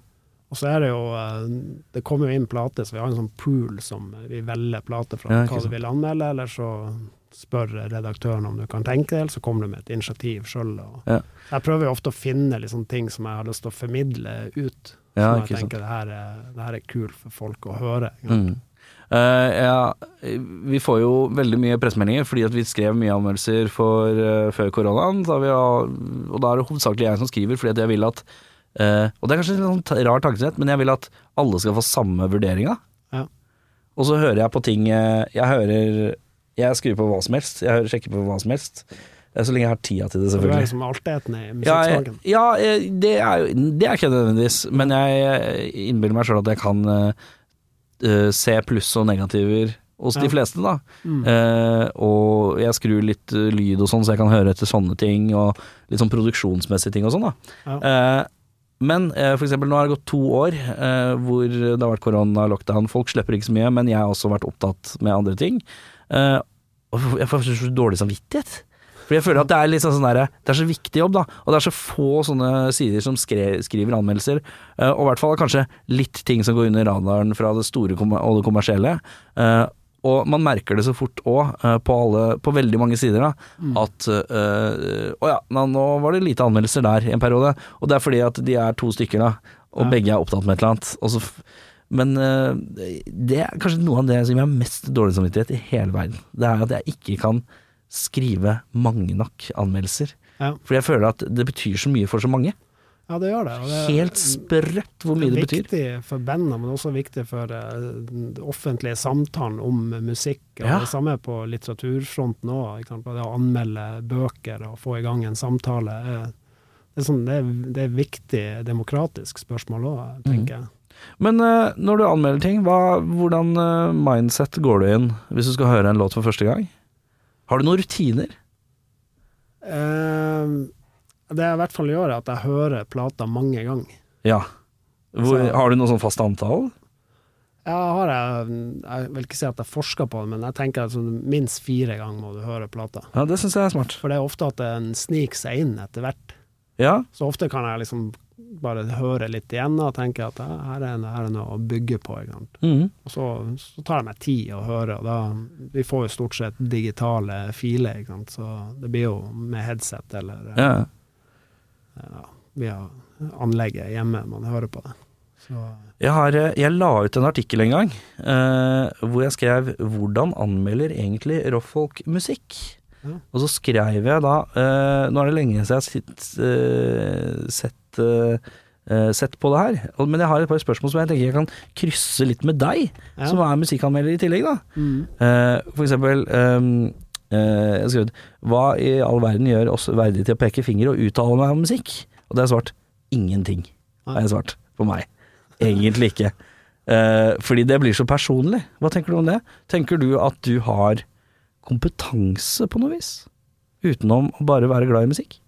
Og så er det jo eh, Det kommer jo inn plater, så vi har en sånn pool som vi velger plater fra. Ja, hva du vil anmelde, eller så spør redaktøren om du kan tenke det, eller så kommer du med et initiativ sjøl. Jeg prøver jo ofte å finne liksom ting som jeg har lyst til å formidle ut. Ja, som jeg tenker det her, er, det her er kult for folk å høre. Mm. Eh, ja, vi får jo veldig mye pressemeldinger fordi at vi skrev mye anmeldelser for, uh, før koronaen. Så har vi, og da er det hovedsakelig jeg som skriver, fordi at jeg vil at uh, Og det er kanskje en sånn rar tankesett, men jeg vil at alle skal få samme vurderinga. Ja. Og så hører jeg på ting Jeg hører Jeg skriver på hva som helst. Jeg hører, sjekker på hva som helst. Eh, Så lenge jeg har tida til det, selvfølgelig. du er liksom altetende i Ja, musikksmaken. ja eh, det, er det er ikke nødvendigvis, men jeg innbiller meg sjøl at jeg kan eh, eh, se pluss og negativer hos de fleste, da. Mm. Uh, og jeg skrur litt eh, lyd og sånn, så jeg kan høre etter sånne ting, og litt sånn produksjonsmessige ting og sånn, da. Ja. Uh, men eh, for eksempel, nå har det gått to år eh, hvor det har vært korona, lockdown, folk slipper ikke så mye, men jeg har også vært opptatt med andre ting. Eh, jeg får så dårlig samvittighet. For jeg føler at det er litt sånn sånn derre Det er så viktig jobb, da. Og det er så få sånne sider som skre, skriver anmeldelser. eh, og i hvert fall kanskje litt ting som går under radaren fra det store og det kommersielle. Eh, og man merker det så fort òg, på, på veldig mange sider, da, Mm. at Å ja, nå, nå var det lite anmeldelser der i en periode. Og det er fordi at de er to stykker, da, og Ja. begge er opptatt med et eller annet. Og så men det er kanskje noe av det som gjør meg mest dårlig samvittighet i hele verden. Det er at jeg ikke kan skrive mange nok anmeldelser. Ja. For jeg føler at det betyr så mye for så mange. ja, det gjør det. det- Helt sprøtt hvor mye det betyr. Det er Viktig for bandene, men også viktig for eh, den offentlige samtalen om musikk. Og Ja. Det samme på litteraturfronten òg. Det å anmelde bøker og få i gang en samtale. er- Det er, sånn, det er, det er viktig demokratisk spørsmål òg, tenker jeg. Men øh, når du anmelder ting, hva, hvordan mindset går du inn hvis du skal høre en låt for første gang? Har du noen rutiner? Eh, det jeg i hvert fall gjør, er at jeg hører plata mange ganger. Ja. Hvor, Så- har du noe sånn fast antall? Ja, har jeg, jeg vil ikke si at jeg forsker på det, men jeg tenker at sånn minst fire ganger må du høre plata. Ja, det syns jeg er smart. For det er ofte at den sniker seg inn etter hvert. Ja, Så ofte kan jeg liksom bare høre litt igjen og tenke at her, er, her er noe å bygge på. Mhm. Og så, så tar det meg tid å høre, og da Vi får jo stort sett digitale filer, så det blir jo med headset eller ja. ja, via anlegget hjemme man hører på det. Så, Jeg, har, eh, jeg la ut en artikkel en gang eh, hvor jeg skrev 'Hvordan anmelder egentlig rockfolk musikk?' Ja. Og så skrev jeg da eh, Nå er det lenge siden jeg har sett, eh, sett, eh, eh, sett på det her, men jeg har et par spørsmål som jeg tenker jeg kan krysse litt med deg, ja. som er musikkanmelder i tillegg, da. Mm. Uh, for eksempel um, uh, Jeg har skrevet Hva i all verden gjør oss verdige til å peke finger og uttale meg om musikk? Og det er svart ingenting. Har jeg svart på meg. Egentlig ikke. Fordi det blir så personlig. Hva tenker du om det? Tenker du at du har kompetanse på noe vis? Utenom å bare være glad i musikk?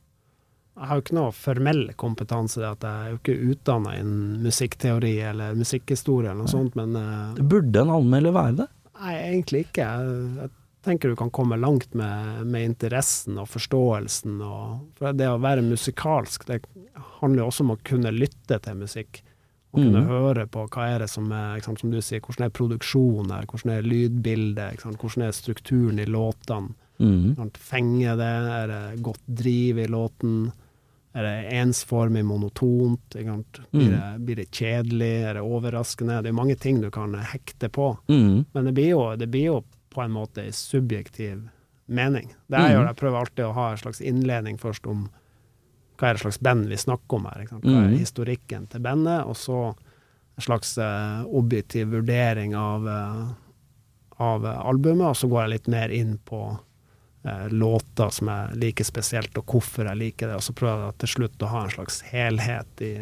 Jeg har jo ikke noe formell kompetanse, jeg er jo ikke utdanna innen musikkteori eller musikkhistorie eller noe sånt, men uh, Burde en anmelder være det? Nei, egentlig ikke. Jeg, tenker du kan komme langt med, med interessen og forståelsen. Og, for det å være musikalsk, det handler jo også om å kunne lytte til musikk. Og kunne mm. høre på hva er det som er, sant, som du sier, hvordan er produksjonen her, hvordan er lydbildet, sant, hvordan er strukturen i låtene. Mm. Sant, Fenger det, er det godt driv i låten? Er det ensformig, monotont? Blir, Mm. det, blir det kjedelig? Er det overraskende? Det er mange ting du kan hekte på. Mm. Men det blir jo, det blir jo på en måte en subjektiv mening. Det jeg Mhm. gjør, jeg prøver alltid å ha en slags innledning først om hva er det slags band vi snakker om her. Hva er Mhm. historikken til bandet? Og så en slags uh, objektiv vurdering av, uh, av albumet, og så går jeg litt mer inn på låter som jeg liker spesielt, og hvorfor jeg liker det. Og så prøver jeg til slutt å ha en slags helhet i,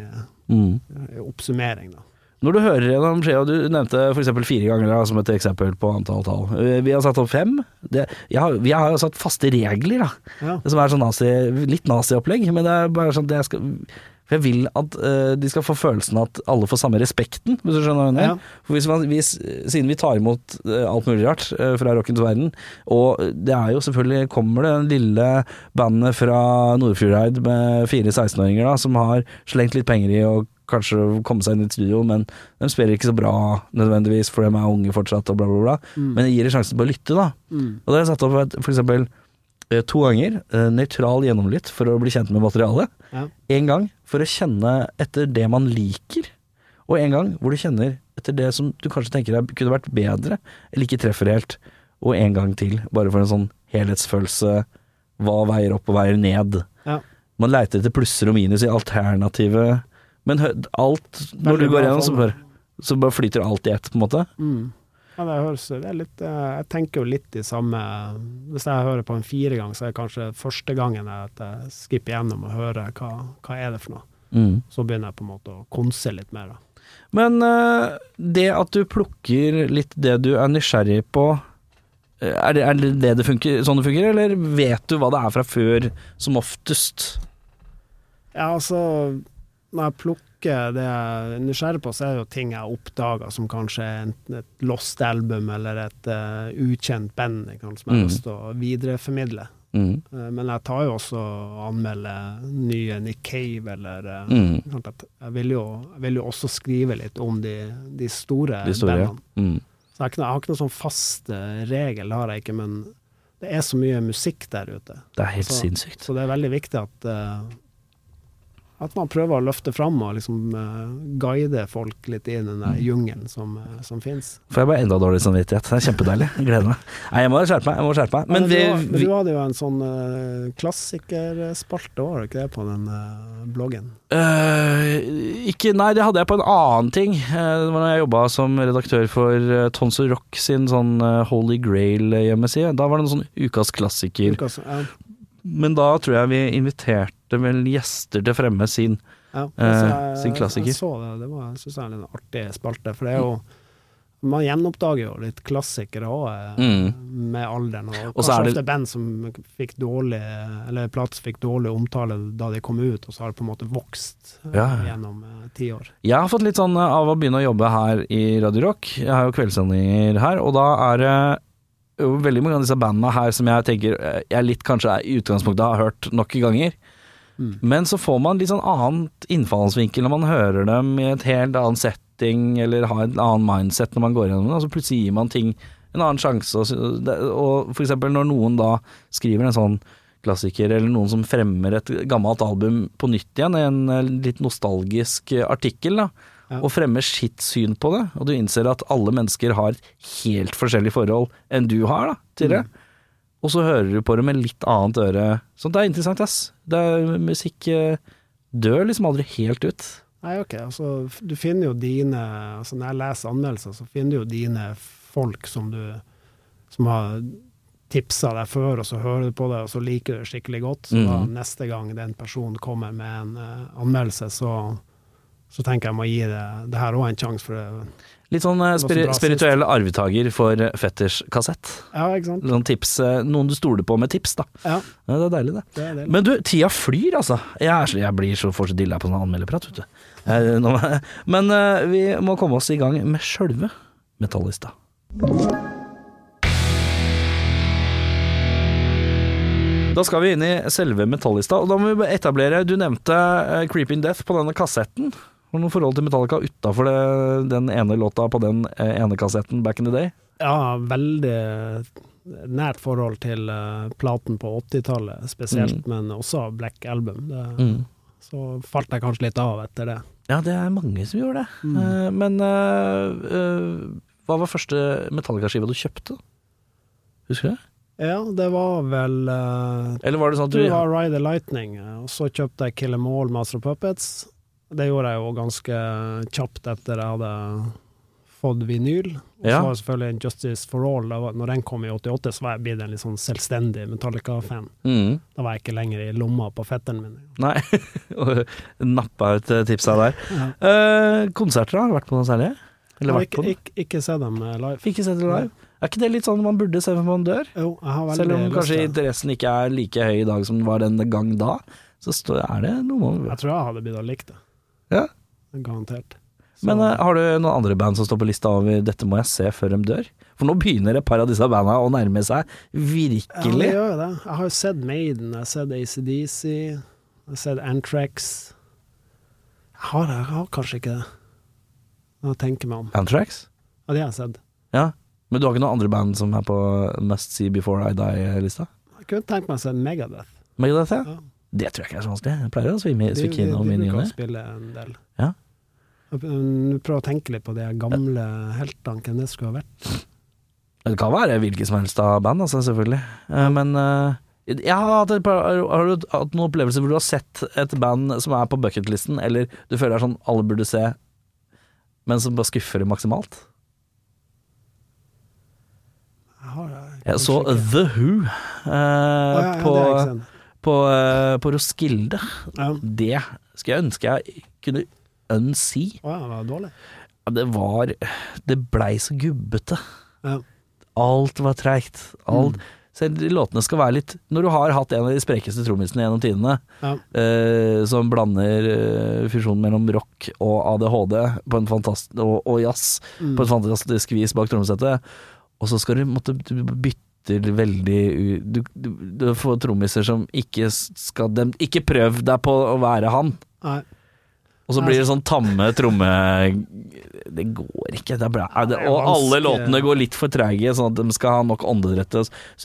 Mm. i oppsummering. Da. Når du hører gjennom skjea, du nevnte f.eks. fire ganger da, som et eksempel på antall tall. Eh, Vi har satt opp fem. Det, jeg har, vi har jo satt faste regler, da. Ja. Det som er sånn nazi, litt naziopplegg, men det er bare sånn jeg skal jeg vil at uh, de skal få følelsen at alle får samme respekten, hvis du skjønner hva jeg mener. Ja. For hvis man, hvis, siden vi tar imot uh, alt mulig rart uh, fra rockens verden, og det er jo selvfølgelig Kommer det en lille bandet fra Nordfjordeid med fire 16-åringer da, som har slengt litt penger i å kanskje komme seg inn i studio, men de spiller ikke så bra nødvendigvis, for de er unge fortsatt og bla, bla, bla. Mm. Men det gir dem sjansen på å lytte, da. Mm. Og da har jeg satt opp for eksempel to ganger eh, nøytral gjennomlytt for å bli kjent med materialet. Ja. En gang for å kjenne etter det man liker, og en gang hvor du kjenner etter det som du kanskje tenker deg kunne vært bedre, eller ikke treffer helt. Og en gang til, bare for en sånn helhetsfølelse. Hva veier opp og veier ned? Ja. Man leiter etter plusser og minus i alternativet. Men alt Når du går gjennom, så bare, så bare flyter alt i ett, på en måte. Mm. Ja, det høres det er litt eh, Jeg tenker jo litt i samme Hvis jeg hører på en fire gang, så er det kanskje første gangen at jeg skipper gjennom og hører hva, hva er det for noe. Mm. Så begynner jeg på en måte å konse litt mer. Da. Men eh, det at du plukker litt det du er nysgjerrig på, eh, er det, er det det det funker, sånn det funker, eller vet du hva det er fra før, som oftest? Ja, altså Når jeg plukker det jeg er nysgjerrig på, så er det jo ting jeg har oppdaga som kanskje enten et lost album eller et uh, ukjent band jeg kan, som jeg har Mm. lyst til å videreformidle. Mm. Uh, men jeg tar jo også og anmelder nye Nick Cave eller uh, Mm. jeg, vil jo, jeg vil jo også skrive litt om de, de store, De store. bandene. Mm. Så jeg har, ikke noen sånn fast regel, har jeg ikke, men det er så mye musikk der ute. Det er helt Så- sinnssykt. Så det er veldig viktig at, eh, at man prøver å løfte fram og liksom uh, guide folk litt i den der Mm. jungelen som, uh, som fins. Får jeg bare enda dårlig samvittighet. Det er kjempedeilig. Jeg gleder meg. Nei, jeg må skjerpe meg. Jeg må skjerpe meg. Men Men, du, vi, vi du hadde jo en sånn uh, klassikerspalte, var det ikke det, på den uh, bloggen? ikke, Nei, det hadde jeg på en annen ting. Det var da jeg jobba som redaktør for uh, Tons Rock sin sånn Holy Grail-hjemmeside. Da var det en sånn ukas klassiker. Ukas, ja, Men da tror jeg vi inviterte vel gjester til fremme sin. ja. Eh, Altså, sin klassiker. Jeg så det, det var, jeg synes det er en artig spalte, for det er jo man gjenoppdager jo litt klassikere òg Mm. med alderen. Og, Og kanskje det- ofte band som fikk dårlig Eller plass fikk dårlig omtale da de kom ut, og så har det på en måte vokst eh, Ja. gjennom eh, ti år. Jeg har fått litt sånn eh, av å begynne å jobbe her i Radio Rock. Jeg har jo kveldssendinger her, og da er det jo veldig mange av disse bandene her som jeg tenker eh, jeg litt kanskje er, i utgangspunktet har hørt nok ganger. Mm. Men så får man litt sånn annet innfallsvinkel når man hører dem i et helt annet setting, eller har et annet mindset når man går gjennom det. så plutselig gir man ting en annen sjanse. Og, og for eksempel når noen da skriver en sånn klassiker, eller noen som fremmer et gammelt album på nytt igjen, en eh, litt nostalgisk artikkel, da. Og fremmer sitt syn på det, og du innser at alle mennesker har et helt forskjellig forhold enn du har da, til det, og så hører du på det med litt annet øre. Sånt er interessant, ass. Det er, musikk eh, dør liksom aldri helt ut. Nei, ok, altså du finner jo dine altså Når jeg leser anmeldelser, så finner du jo dine folk som du som har tipsa deg før, og så hører du på det, og så liker du det skikkelig godt. Så da Mhm. neste gang den personen kommer med en uh, anmeldelse, så, så tenker jeg må gi det, det her òg en sjanse, for det Litt sånn eh, spiri spirituell arvtaker for eh, fetters kassett. Ja, ikke sant? Noen, tips, eh, noen du stoler på med tips, da. Ja, Ja, det er deilig, det. det er deilig. Men du, tida flyr, altså. Jeg, så- jeg blir så fortsatt dilla på sånn anmelderprat, vet du. Men vi må komme oss i gang med sjølve Metallista. Da skal vi inn i selve Metallista, og da må vi etablere Du nevnte Creeping Death på denne kassetten. Har du noe forhold til Metallica utafor den ene låta på den eh, ene kassetten back in the day? Ja, veldig nært forhold til eh, platen på 80-tallet spesielt, men også Black Album. Det, Mm. Så falt jeg kanskje litt av etter det. Ja, det er mange som gjorde det. Mm. Eh, men uh, uh, hva var første Metallica-skiva du kjøpte? Husker du det? Ja, det var vel uh, Eller var det sånn at Det du var Ride the Lightning, og så kjøpte jeg Kill Em All Master Puppets. Det gjorde jeg jo ganske kjapt etter jeg hadde fått vinyl. Og Ja. så var selvfølgelig Justice for All. Da var, når den kom i 88, så var jeg blitt en litt sånn selvstendig Metallica-fan. mm. Da var jeg ikke lenger i lomma på fetteren min. Nei, nappa ut eh, tipsa der. Ja. Eh, konserter, har du vært på noe særlig? Eller vært på ikke, ikke se dem eh, live. Ikke se dem live? Er ikke det litt sånn man burde se før man dør? Jo, jeg har Selv om lyst kanskje til interessen ikke er like høy i dag som den var den gang da, så er det noe man Jeg tror jeg hadde begynt å like det. Ja. Garantert. Så- Men uh, har du noen andre band som står på lista over 'dette må jeg se før de dør'? For nå begynner et par av disse banda å nærme seg Ja, det virkelig. gjør jo det. Jeg har jo sett Maiden, jeg har sett ACDC, jeg har sett Antrax. Jeg har, jeg har kanskje ikke det. Nå tenker jeg meg om. Antrax? Ja, det har jeg sett. Ja. Men du har ikke noen andre band som er på Must See Before I Die-lista? Jeg kunne tenkt meg å se Megadeth. Megadeth, ja? Ja. Det tror jeg ikke er så vanskelig. Jeg pleier å innom i ny og bruker ne. å spille en del. Ja. Jeg å tenke litt på de gamle heltene, hvem det skulle ha vært. Det kan være hvilket som helst av band, altså, selvfølgelig. Eh, Men eh, jeg har du hatt noen opplevelser hvor du har sett et band som er på bucketlisten, eller du føler det er sånn alle burde se, men som bare skuffer det maksimalt? Jeg har, Jeg så ikke. The Who eh, ah, ja, ja, på, på, eh, på Roskilde. Ja. Det skulle jeg ønske jeg kunne unsee. Å ja, det var dårlig. Det var Det blei så gubbete. Ja. Alt var treigt. Alt Selv låtene skal være litt Når du har hatt en av de sprekeste trommisene gjennom tidene, Ja. eh, som blander eh, fusjonen mellom rock og ADHD på en og, og jazz Mm. på et fantastisk vis bak trommesettet, og så skal du måtte du bytter veldig du, du, du får trommiser som ikke skal dem, Ikke prøv deg på å være han. Nei. Og så blir det sånn tamme tromme... Det går ikke. Det er bra. Og alle låtene går litt for trege, sånn at de skal ha nok åndedrett.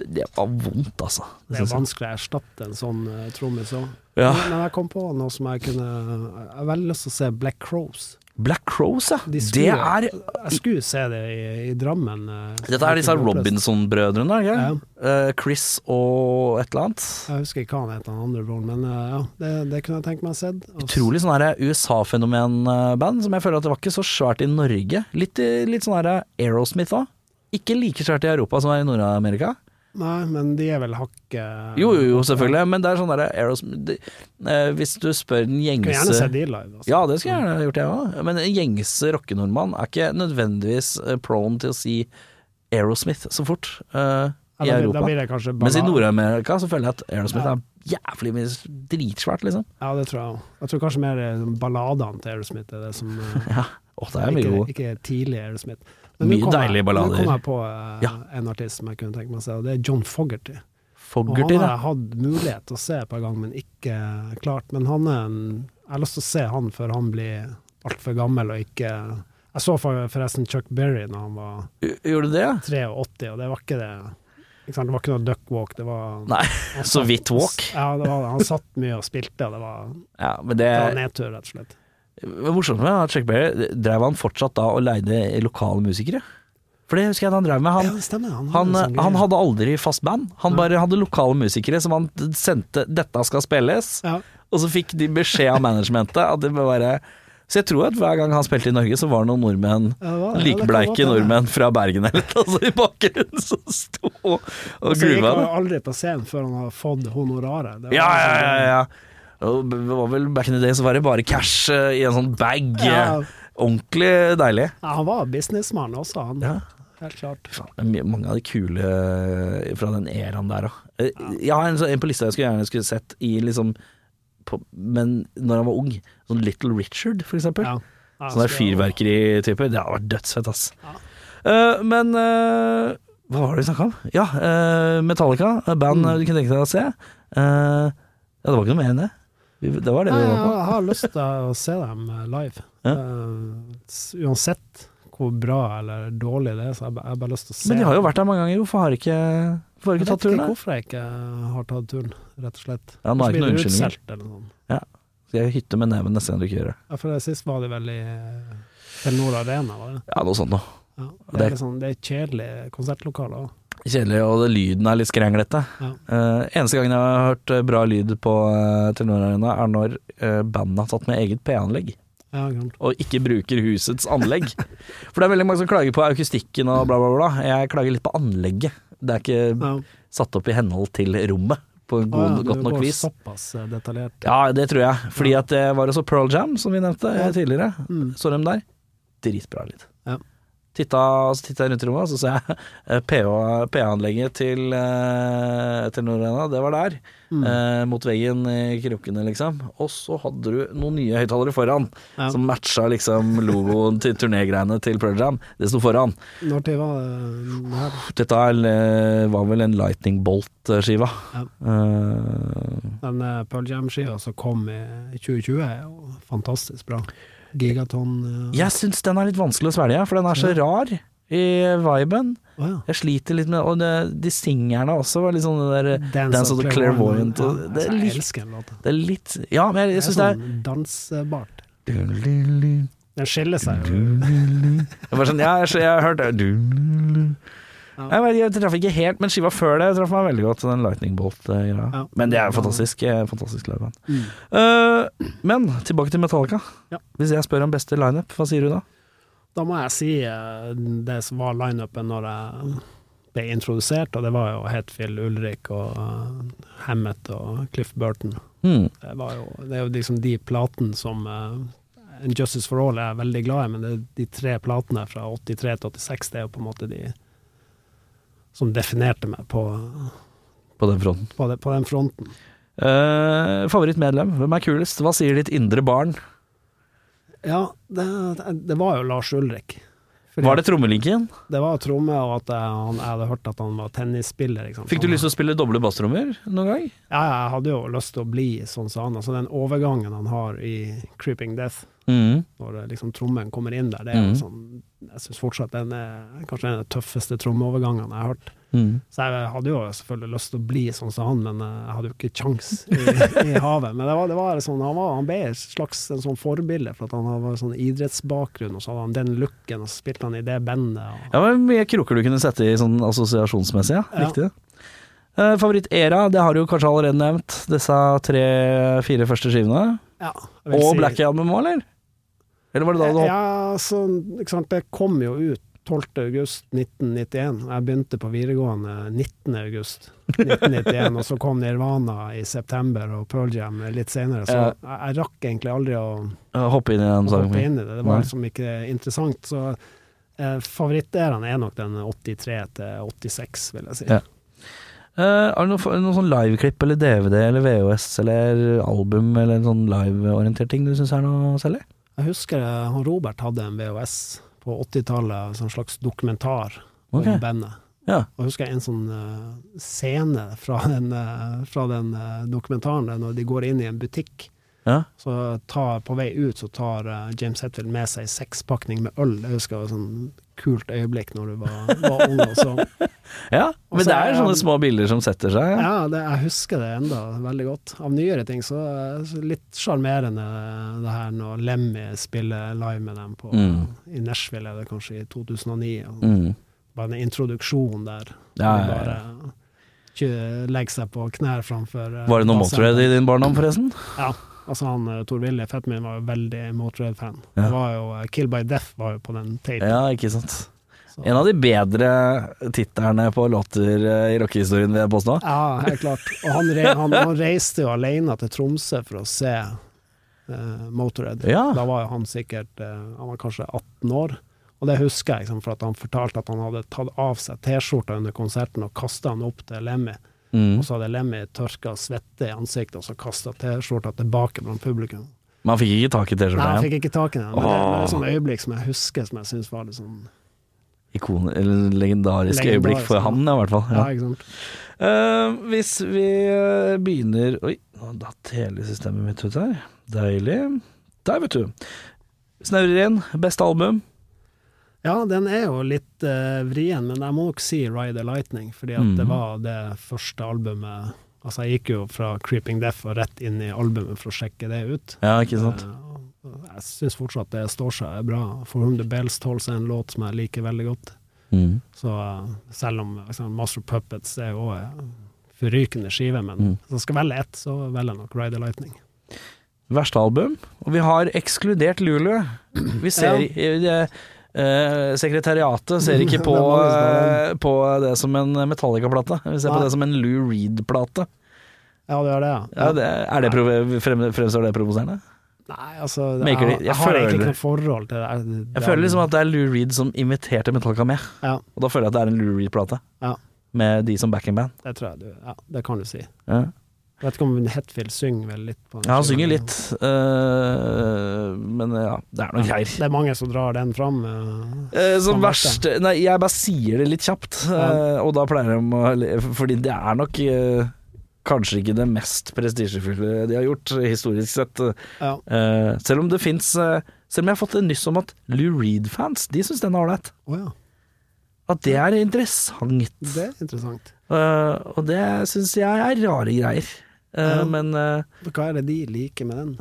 Det var vondt, altså. Det Det er vanskelig å erstatte en sånn uh, trommis òg. Ja. Men jeg kom på noe som jeg kunne Jeg har veldig lyst til å se Black Crows. Black Crows, ja. De Det skulle- er Jeg skulle se det i, i Drammen. eh, Dette er disse Robinson-brødrene, Ja. uh, Chris og et eller annet. Jeg husker ikke hva han het, han andre broren, men uh, ja, det, det kunne jeg tenkt meg å se. Utrolig sånn USA-fenomen-band, som jeg føler at det var ikke så svært i Norge. Litt, litt sånn Aerosmith òg. Ikke like svært i Europa som er i Nord-Amerika. Nei, men de er vel hakket Jo, jo, jo, selvfølgelig, men det er sånn derre Aerosmith de, eh, Hvis du spør den Skulle gjerne sett gjengse de live. Altså. Ja, det skulle jeg gjerne gjort, jeg òg. Men en gjengse rockenordmann er ikke nødvendigvis eh, prone til å si Aerosmith så fort eh, Ja, i da, blir- Europa. da Mens i. Nord-Amerika så føler jeg at Aerosmith Ja. er jævlig mye dritsvært, liksom. Ja, det tror jeg òg. Jeg tror kanskje mer eh, balladene til Aerosmith er det som eh, Ja. Åh, det er mye ikke, god. ikke tidlig Aerosmith. Mye kom jeg- deilige ballader. Nå kom jeg på uh, Ja. en artist som jeg kunne tenke meg å se, og det er John Fogherty. Og han har jeg hatt mulighet til å se et par ganger, men ikke klart. Men han er en Jeg har lyst til å se han før han blir altfor gammel og ikke Jeg så forresten Chuck Berry da han var Gjorde du det? 83, og det var ikke det det var ikke noe duckwalk, det var Nei, så vidt walk. Ja, det var, han satt mye og spilte, og det var, Ja, men det det var nedtur, rett og slett. Det morsomt med at Chuck Berry Drev han fortsatt da og leide lokale musikere? For det husker jeg han drev med. Han, ja, stemmer. Han, han, sånn han hadde aldri fast band. Han bare hadde lokale musikere som han sendte 'dette skal spilles', ja. og så fikk de beskjed av managementet at det bør være Så jeg tror at hver gang han spilte i Norge, så var det noen nordmenn Ja, det var det. Likbleike nordmenn fra Bergen eller noe sånt i bakgrunnen som sto og, og gruva. så gikk han aldri på scenen før han har fått honoraret. Ja, ja, liksom- ja, ja. Og det var vel back in the day så var det bare cash eh, i en sånn bag. Ja. eh, Ordentlig deilig. Ja, han var businessmann også, han. Ja. Helt klart. Faen, det er mye- mange av de kule eh, fra den eraen der òg. Jeg har en, sånn- en på lista jeg skulle gjerne skulle sett i liksom på, Men når han var ung. Sånn Little Richard, for eksempel. Ja. Ja, Sånn der så-. Det hadde vært dødsfett, ass. Eh, men eh, hva var det vi snakka om? Ja, eh, Metallica. et Band Mm. du kunne tenke deg å se. Eh, ja, det var ikke noe mer enn det. Det var det vi var på. jeg har lyst til å se dem eh, live. Ja. Uh, uansett hvor bra eller dårlig det er, så jeg, har bare lyst til å se Men de har jo vært der mange ganger. Hvorfor har ikke, hvorfor har ikke Jeg turen? Jeg vet ikke hvorfor jeg ikke har tatt turen, rett og slett. Ja, nå er ikke noen unnskyldninger. noe. Skal jeg hytte med neven neste gang du ikke gjør det? Ja, for det sist var de vel i eh, Telenor Arena, var det? Ja, noe sånt noe. Ja. Det det- er, sånn, det er et kjedelig konsertlokale òg. Kjedelig, og lyden er litt skrenglete. Ja. Uh, eneste gangen jeg har hørt eh, bra lyd på uh, Telenor Arena, er når uh, bandet har tatt med eget P-anlegg, Ja, og ikke bruker husets anlegg. For det er veldig mange som klager på akustikken og bla, bla, bla. Jeg klager litt på anlegget. Det er ikke Ja. satt opp i henhold til rommet på en god, ja, godt nok vis. Såpass eh, detaljert. Ja, det tror jeg. Fordi at det var også Pearl Jam, som vi nevnte eh, tidligere. Mm. Så dem der. Dritbra lyd. Titta, så titta jeg rundt i rommet, og så ser jeg eh, PA-anlegget til, uh, til Norena. Det var der. Mm. eh, mot veggen i krukkene, liksom. Og så hadde du noen nye høyttalere foran, Ja. som matcha liksom logoen til turnégreiene til Pearl Jam. Det sto foran. Når tid var det det her? Dette eh, var vel en Lightning Bolt-skiva. Ja. Eh, Den uh, Pearl Jam-skiva som kom i 2020, er jo fantastisk bra. Gigaton eh, jeg syns den er litt vanskelig å svelge, for den er så rar i viben. Oh, ja. Jeg sliter litt med Og det, de singerne også var litt sånn det der Dance, Dance of the Clairvoyant, Ja, og det er litt, jeg elsker den låta. Det er litt Ja, men jeg, jeg syns det er sånn dansbart. Den skiller seg jo. var sånn, ja, jeg, jeg har hørt det Ja. Jeg, vet, jeg traff ikke helt, men skiva før det traff meg veldig godt, den Lightning Bolt-greia. Ja. Men det er fantastisk. eh, Fantastisk liveband. Mm. Uh, men tilbake til Metallica. Ja. Hvis jeg spør om beste lineup, hva sier du da? Da må jeg si uh, det som var lineupen når jeg ble introdusert, og det var jo Hetfield, Ulrik og uh, Hammett og Cliff Burton. Mm. Det, var jo, det er jo liksom de platene som Justice for All er jeg veldig glad i, men det er de tre platene fra 83 til 86, det er jo på en måte de som definerte meg på, På den fronten. på, det, på den fronten. Uh, favorittmedlem, hvem er kulest? Hva sier ditt indre barn? Ja, det, det var jo Lars Ulrik. Fordi Var det trommelinken? Det var tromme, og at jeg, han, jeg hadde hørt at han var tennisspiller. Fikk du lyst til å spille doble basstrommer noen gang? Ja, jeg hadde jo lyst til å bli sånn som han. Altså den overgangen han har i Creeping Death, Mm. når liksom trommen kommer inn der, det er Mhm. sånn Jeg syns fortsatt den er kanskje en av de tøffeste trommeovergangene jeg har hørt. Mm. Så jeg hadde jo selvfølgelig lyst til å bli sånn som han, men jeg hadde jo ikke kjangs i, i havet. Men det var, det var sånn, han, var, han ble et slags en sånn forbilde, for at han hadde sånn idrettsbakgrunn, og så hadde han den looken, og så spilte han i det bandet. Og, Ja, men Mye kroker du kunne sette i sånn assosiasjonsmessig, ja. Ja. Riktig. Uh, Favoritt-era, det har du jo kanskje allerede nevnt. Disse tre-fire første skivene. ja, Og si- Black-albumet òg, eller? Eller var det da du hoppet? Ja, så, ikke sant, det kom jo ut 12. august 1991. Jeg begynte på videregående 19. august 1991, og så kom Nirvana i september og Pearl Jam litt senere. Så jeg, jeg rakk egentlig aldri å, hoppe inn i den sangen? inn i det. Det var liksom ikke interessant. Så eh, favoritteraen er nok den 83 til 86, vil jeg si. Ja. Uh, er det noen noe sånn liveklipp eller DVD eller VHS eller album eller en sånn liveorientert ting du syns er noe særlig? Jeg husker han Robert hadde en VHS på 80-tallet, sånn slags dokumentar om bandet. Ja. Og jeg husker en sånn eh, scene fra den, eh, fra den eh, dokumentaren når de går inn i en butikk, Ja. Så tar, på vei ut så tar James Hetfield med seg sekspakning med øl. Jeg husker sånn kult øyeblikk når du var, var ung. Og så. ja. Men også det er jeg, sånne små bilder som setter seg. Ja. Det, jeg husker det enda veldig godt. Av nyere ting så, så litt sjarmerende det her når Lemmy spiller live med dem på, Mm. i Nashville, er det kanskje i 2009. Og Mm. Bare en introduksjon der. Ja, ja, ja. bare legge seg på knær framfor eh, Var det noe bassen. Motorhead i din barndom, forresten? Ja. Altså han eh, Tor Willy, fetten min, var jo veldig Motorhead-fan. Ja. Var jo eh, Kill by Death var jo på den tapen. Ja, ikke sant. så- En av de bedre titterne på låter eh, i rockehistorien, vil jeg påstå. Ja, helt klart. Og han, re han, han reiste jo alene til Tromsø for å se uh, Motorhead. Ja. Da var jo han sikkert uh, Han var kanskje 18 år. Og det husker jeg, liksom, for at han fortalte at han hadde tatt av seg T-skjorta under konserten og kasta den opp til Lemmy. Mm. Og så hadde Lemmy tørka svette i ansiktet og så kasta T-skjorta tilbake blant publikum. Man fikk ikke tak i Nei, T-skjorta jeg igjen. fikk ikke tak i den. Men det er Åh. et sånt øyeblikk som jeg husker, som jeg syns var litt sånn Ikon, eller legendarisk Legendarisk, øyeblikk for ja. han, i hvert fall. Ja, Ja. ikke sant. Uh, hvis vi eh, begynner Oi, nå datt hele systemet mitt ut her. Deilig. Der, vet du. Snaurer inn. Beste album. Ja, den er jo litt uh, vrien, men jeg må nok si Ride the Lightning, fordi at mm. det var det første albumet Altså, jeg gikk jo fra Creeping Death og rett inn i albumet for å sjekke det ut. Ja, ikke sant. Uh, jeg syns fortsatt det står seg bra. For Whom the Bells Tolls er en låt som jeg liker veldig godt. Mm. Så uh, selv om liksom, Master Puppets er jo en forrykende skive, men Mm. hvis jeg skal velge ett, så velger jeg nok Ride the Lightning. Verste album. Og vi har ekskludert Lulu. Vi ser det eh, Sekretariatet ser ikke på, eh, på det som en Metallica-plate. Vi ser på det som en Lou Reed-plate. Ja, det gjør det, ja. Ja, det, er det frem, fremstår det provoserende? Nei, altså det, jeg, jeg, jeg har egentlig ikke noe forhold til det. det. Jeg føler liksom at det er Lou Reed som inviterte Metallica med. Ja, Og da føler jeg at det er en Lou Reed-plate. Ja. Med de som backing-band. det tror jeg du Ja, det kan du si. Ja. Jeg vet ikke om Hetfield synger vel litt på den Ja, han synger litt, uh, men ja, det er noe greier. Det er mange som drar den fram. Uh, uh, som verst Nei, jeg bare sier det litt kjapt, og da pleier de å Fordi det er nok kanskje ikke det mest prestisjefulle de har gjort, historisk sett. Ja. Uh, selv om det fins Selv om jeg har fått nyss om at Lou Reed-fans, de syns den er ålreit. Oh, ja. At det er interessant. Det er interessant. Uh, og det syns jeg er rare greier. Eh, Ja. Men eh, Hva er det de liker med den?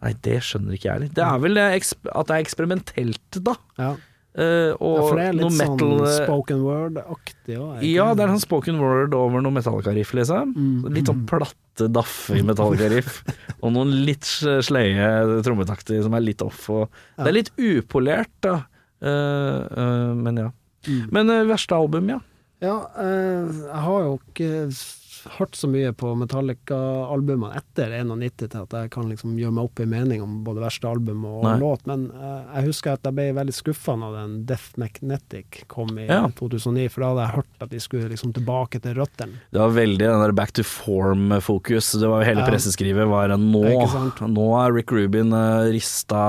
Nei, det skjønner ikke jeg heller. Det er vel at det er eksperimentelt, da. Ja, Eh, ja for det er litt metal, sånn spoken word-aktig òg. Ja, det er sånn spoken word over noe Metallica-riff, liksom. Mm. Litt sånn platte, daffe Metallica-riff. og noen litt sleie trommetakter som er litt off. Og Ja. Det er litt upolert, da. Uh, uh, men ja. Mm. Men verste album, ja. Ja, jeg har jo ikke hørt så mye på Metallica-albumene etter 91 til at jeg kan liksom gjøre meg opp en mening om både verste album og Nei. låt, men uh, jeg husker at jeg ble veldig skuffa når den Death Magnetic kom i Ja. 2009, for da hadde jeg hørt at de skulle liksom tilbake til røttene. Det var veldig den der back to form-fokus. Det var jo Hele Ja. presseskrivet var nå, nå er Rick Rubin eh, rista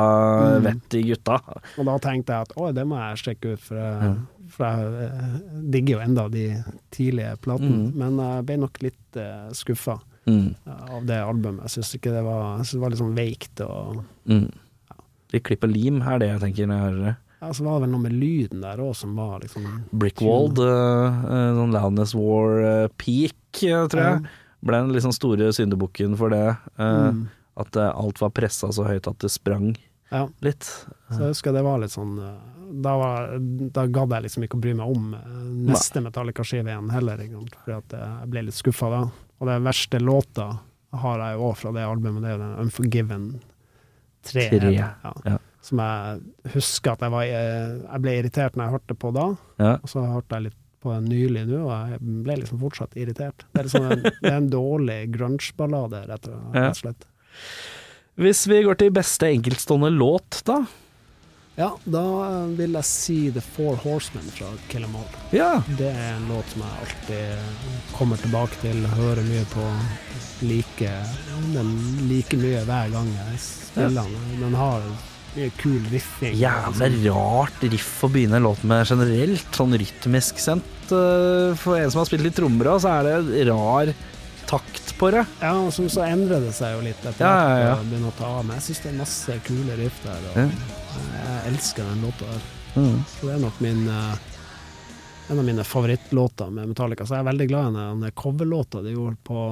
Mm. vett i gutta. Og da tenkte jeg at å, det må jeg sjekke ut, for jeg, Ja. For jeg eh, digger jo enda de tidlige platene. Mm. Men jeg ble nok litt uh, skuffa Mm. av det albumet. Jeg syns det var det var litt sånn veikt og Mm. Litt klipp og lim er det jeg tenker når jeg hører det. Ja, så var det vel noe med lyden der òg som var liksom Brickwald, uh, sånn Loudness War uh, peak, eh, tror jeg. Ble den liksom store syndebukken for det. Uh. At eh, alt var pressa så høyt at det sprang Ja, litt. så jeg husker det var litt sånn eh, Da, var, da gadd jeg liksom ikke å bry meg om eh, neste Metallica-skive igjen heller, for jeg ble litt skuffa da. Og den verste låta har jeg jo òg fra det albumet, det er den Unforgiven 3. Tre, Ja. ja. Som jeg husker at jeg var eh, Jeg ble irritert når jeg hørte på da, Ja. og så hørte jeg litt på den nylig nå, og jeg ble liksom fortsatt irritert. Det er, liksom en, det er en dårlig grunge-ballade, rett og slett. Hvis vi går til beste enkeltstående låt, da. Ja, da vil jeg si The Four Horsemen fra Kill All. Ja. Det er en låt som jeg alltid kommer tilbake til, hører mye på. Liker den like mye hver gang jeg spiller den. Den har mye kul riffing. Jævlig rart riff å begynne en låt med generelt, sånn rytmisk sendt. Eh, For en som har spilt litt trommer så er det rar takt på det. Ja, og så, endrer det seg jo litt etter Ja, ja, ja. og begynner å ta av. Men jeg syns det er masse kule riff der, og. Jeg elsker den låta der. Mm. Det er nok min eh, en av mine favorittlåter med Metallica. Så jeg er veldig glad i den coverlåta de gjorde på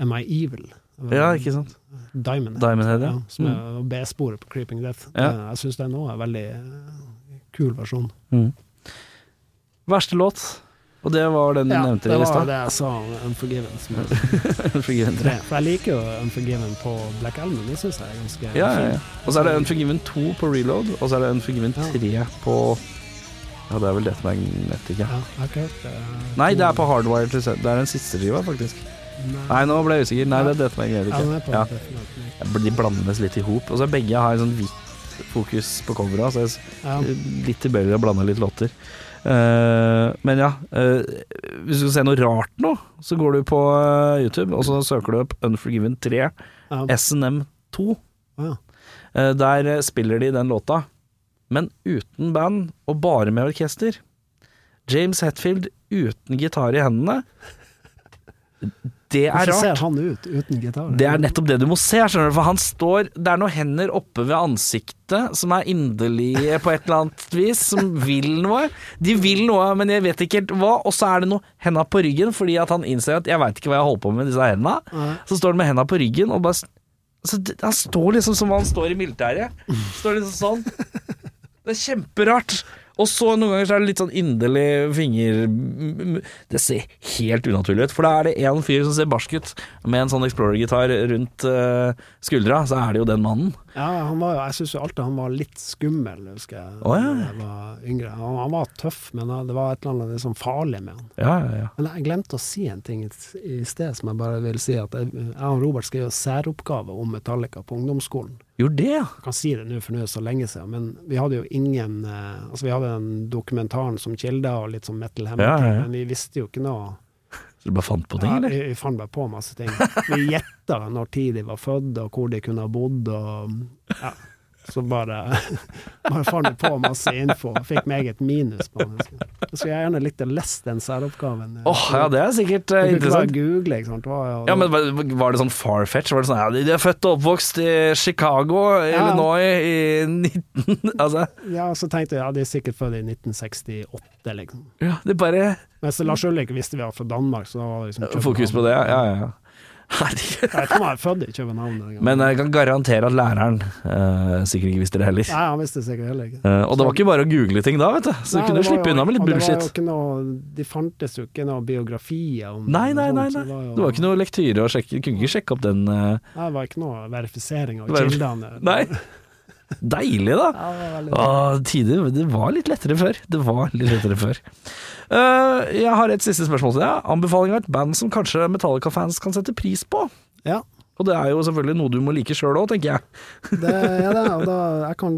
Am I Evil? Ja, ikke sant. Diamond. Diamond Head, ja. ja. Som er B-sporet på Creeping Death. Ja. Jeg syns den òg er en veldig eh, kul versjon. Mm. Verste låt? Og det var den du Ja, nevnte i lista? Ja, det var det jeg sa om Unforgiven. Som Unforgiven ja. 3. For jeg liker jo Unforgiven på Black Album. Det syns jeg er ganske Ja, ja, ja. Og så er det Unforgiven 2 på Reload, og så er det Unforgiven Ja. 3 på Ja, det er vel Death Magnetic, ja. Ja, ikke hørt det. Nei, det er på Hardwire til Det er den siste skiva, faktisk. Nei, nå ble jeg usikker. Nei, det er Death Magnetic. Ja, De blandes litt i hop. Og så begge har en sånn hvitt fokus på coveret, så jeg er litt tilbøyelig til å blande litt låter. Eh, men ja, eh, hvis du skal se noe rart nå, så går du på eh, YouTube, og så søker du opp Unforgiven 3 Ja. SNM 2. Ja. Eh, der spiller de den låta, men uten band og bare med orkester. James Hetfield uten gitar i hendene. Det er Hvordan ser han ut uten gitar? Det er nettopp det du må se, skjønner du. For han står Det er noen hender oppe ved ansiktet som er inderlige på et eller annet vis, som vil noe. De vil noe, men jeg vet ikke helt hva. Og så er det noe henda på ryggen, fordi at han innser at jeg veit ikke hva jeg holder på med med disse henda'. Så står han med henda på ryggen og bare så Han står liksom som han står i militæret. Står liksom sånn. Det er kjemperart. Og så noen ganger så er det litt sånn inderlig finger... Det ser helt unaturlig ut. For da er det én fyr som ser barsk ut, med en sånn Explorer-gitar rundt eh, skuldra, så er det jo den mannen. Ja, han var jo, jeg syns jo alltid han var litt skummel, husker jeg. Oh, ja. Da jeg var yngre. Han, han var tøff, men det var et eller annet liksom farlig med han. Ja, ja, ja. Men jeg glemte å si en ting i sted som jeg bare vil si. At jeg, jeg og Robert skrev særoppgave om Metallica på ungdomsskolen. Gjorde det, ja. Jeg kan si det nå, for nå er det så lenge siden, men vi hadde jo ingen eh, Altså, vi hadde den dokumentaren som kilde og litt sånn metal hammer, Ja, ja, men vi visste jo ikke noe. Så du bare fant på ting, Ja, eller? vi, vi fant bare på masse ting. Vi gjetta når tid de var født, og hvor de kunne ha bodd, og ja. Så bare, bare fant jeg på masse info. Fikk meget minus på den. Jeg skulle gjerne likt å lese den særoppgaven. Åh, ja, det er sikkert uh, eh, bare interessant. google, ikke sant. Var, Ja, men var, det sånn farfetch? Var det sånn ja, de er født og oppvokst i Chicago, Illinois i 19... Altså, ja, så tenkte jeg ja, de er sikkert født i 1968, liksom. ja, det bare Mens Lars Ulrik visste vi var fra Danmark, så da var det liksom fokus på det. Ja, ja, ja. Herregud. Jeg vet ikke om han er født i København. Men jeg kan garantere at læreren eh, sikkert ikke visste det heller. Nei, han visste det sikkert heller ikke. Eh, og det var ikke bare å google ting da, vet du. Så du kunne slippe jo- unna med litt og Det var jo bullshit. ikke noe, de fantes jo ikke noe biografier om Nei, nei, nei. nei. jo- Det var ikke noe lektyre å sjekke. Du kunne ikke sjekke opp den eh, Nei, det var ikke noe verifisering av kildene. Nei. Deilig, da. Ja, det var tider, det var litt lettere før. Det var litt lettere før. Uh, jeg har et siste spørsmål til deg. Anbefaling av et band som kanskje Metallica-fans kan sette pris på. Ja, Og det er jo selvfølgelig noe du må like sjøl òg, tenker jeg. det er det. Og da jeg kan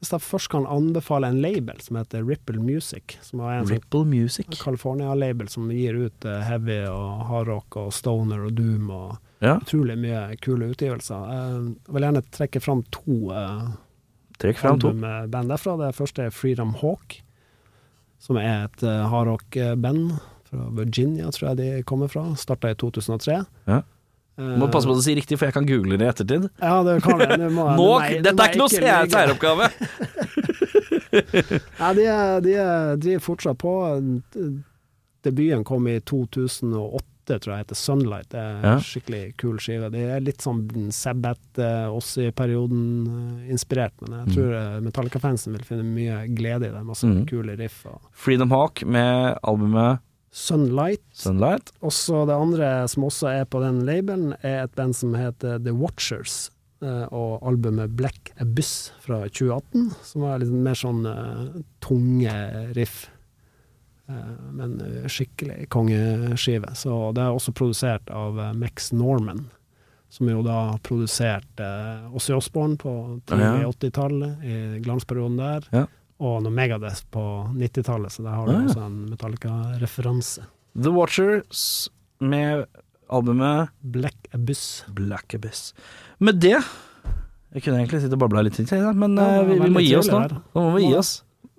Hvis jeg først kan anbefale en label som heter Ripple Music, som er en sånn Ripple Music. California-label som gir ut eh, heavy og hardrock og stoner og doom og Ja, utrolig mye kule utgivelser. Jeg vil gjerne trekke fram to uh, trekk fram to. band derfra. Det første er Freedom Hawk, som er et uh, hardrock-band fra Virginia, tror jeg de kommer fra. Starta i 2003. Ja. Du Må passe på at du sier riktig, for jeg kan google det i ettertid. Ja, det kan jeg. Nå, må Nå, nei, dette er ikke noe særoppgave! Ja, de, de er- driver fortsatt på. Debuten kom i 2008, tror jeg heter Sunlight. Det er Ja. skikkelig kul skive. Det er litt sånn Sabbat, eh, i perioden eh, inspirert, men jeg tror mm. Metallica-fansen vil finne mye glede i det. Masse Mm. kule riff. Og Freedom Hawk med albumet Sunlight. Sunlight. Også det andre som også er på den labelen, er et band som heter The Watchers. Og albumet Black Abyss fra 2018, som var litt mer sånn uh, tunge riff. Eh, men eh, skikkelig kongeskive. Så det er også produsert av eh, Max Norman, som jo da produserte Ossie Osborne på 80-tallet, i glansperioden der. Ja. Og noe Megadeth på 90-tallet, så der har du ja. også en Metallica-referanse. The Watchers med albumet Black Abyss. Black Abyss. Med det Jeg kunne egentlig sitte og babla litt men Ja, vi, vi må gi oss nå. Nå må vi gi oss.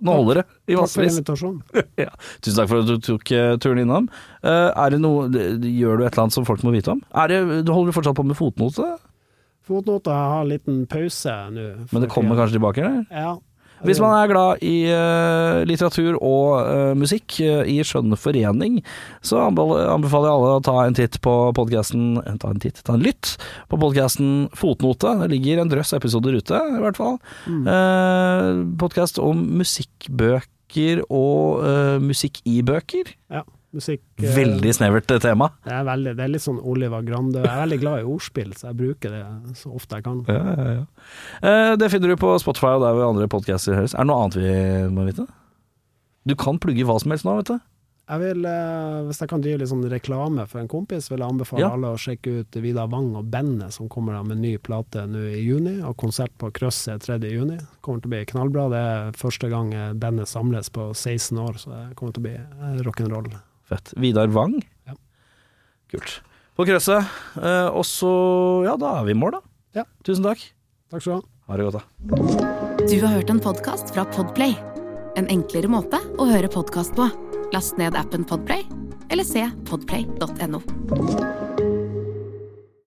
Nå holder det i Takk for massevis. invitasjonen. Ja. Tusen takk for at du tok eh, turen innom. Eh, er det noe, gjør du et eller annet som folk må vite om? Det, du holder du fortsatt på med fotnote? Fotnote har en liten pause nå. Men det kommer kanskje tilbake? eller? Ja. Hvis man er glad i uh, litteratur og uh, musikk uh, i skjønn forening, så anbefaler jeg alle å ta en titt på podkasten Ta en titt, ta en lytt på podkasten Fotnote. Det ligger en drøss episoder ute, i hvert fall. Mm. Podkast om musikkbøker og musikk i bøker. Ja, musikk eh, Veldig snevert eh, tema. Det er, veldig, det er litt sånn Oliver Grande. Jeg er veldig glad i ordspill, så jeg bruker det så ofte jeg kan. Ja, ja, ja. Eh, det finner du på Spotify og der hvor andre podcaster høres. Er det noe annet vi må vite? Du kan plugge hva som helst nå, vet du. Jeg vil, Hvis jeg kan drive litt sånn reklame for en kompis, vil jeg anbefale alle å sjekke ut Vidar Wang og bandet som kommer med ny plate nå i juni, og konsert på Krøsset 3. juni. Kommer til å bli knallbra. Det er første gang bandet samles på 16 år, så det kommer til å bli rock'n'roll. Fett. Vidar Wang. Ja. Kult. På krøsset. Eh, og så Ja, da er vi i mål, da. Ja. Tusen takk. Takk skal du ha. Ha det godt, da. Du har hørt en podkast fra Podplay. En enklere måte å høre podkast på. Last ned appen Podplay, eller se podplay.no.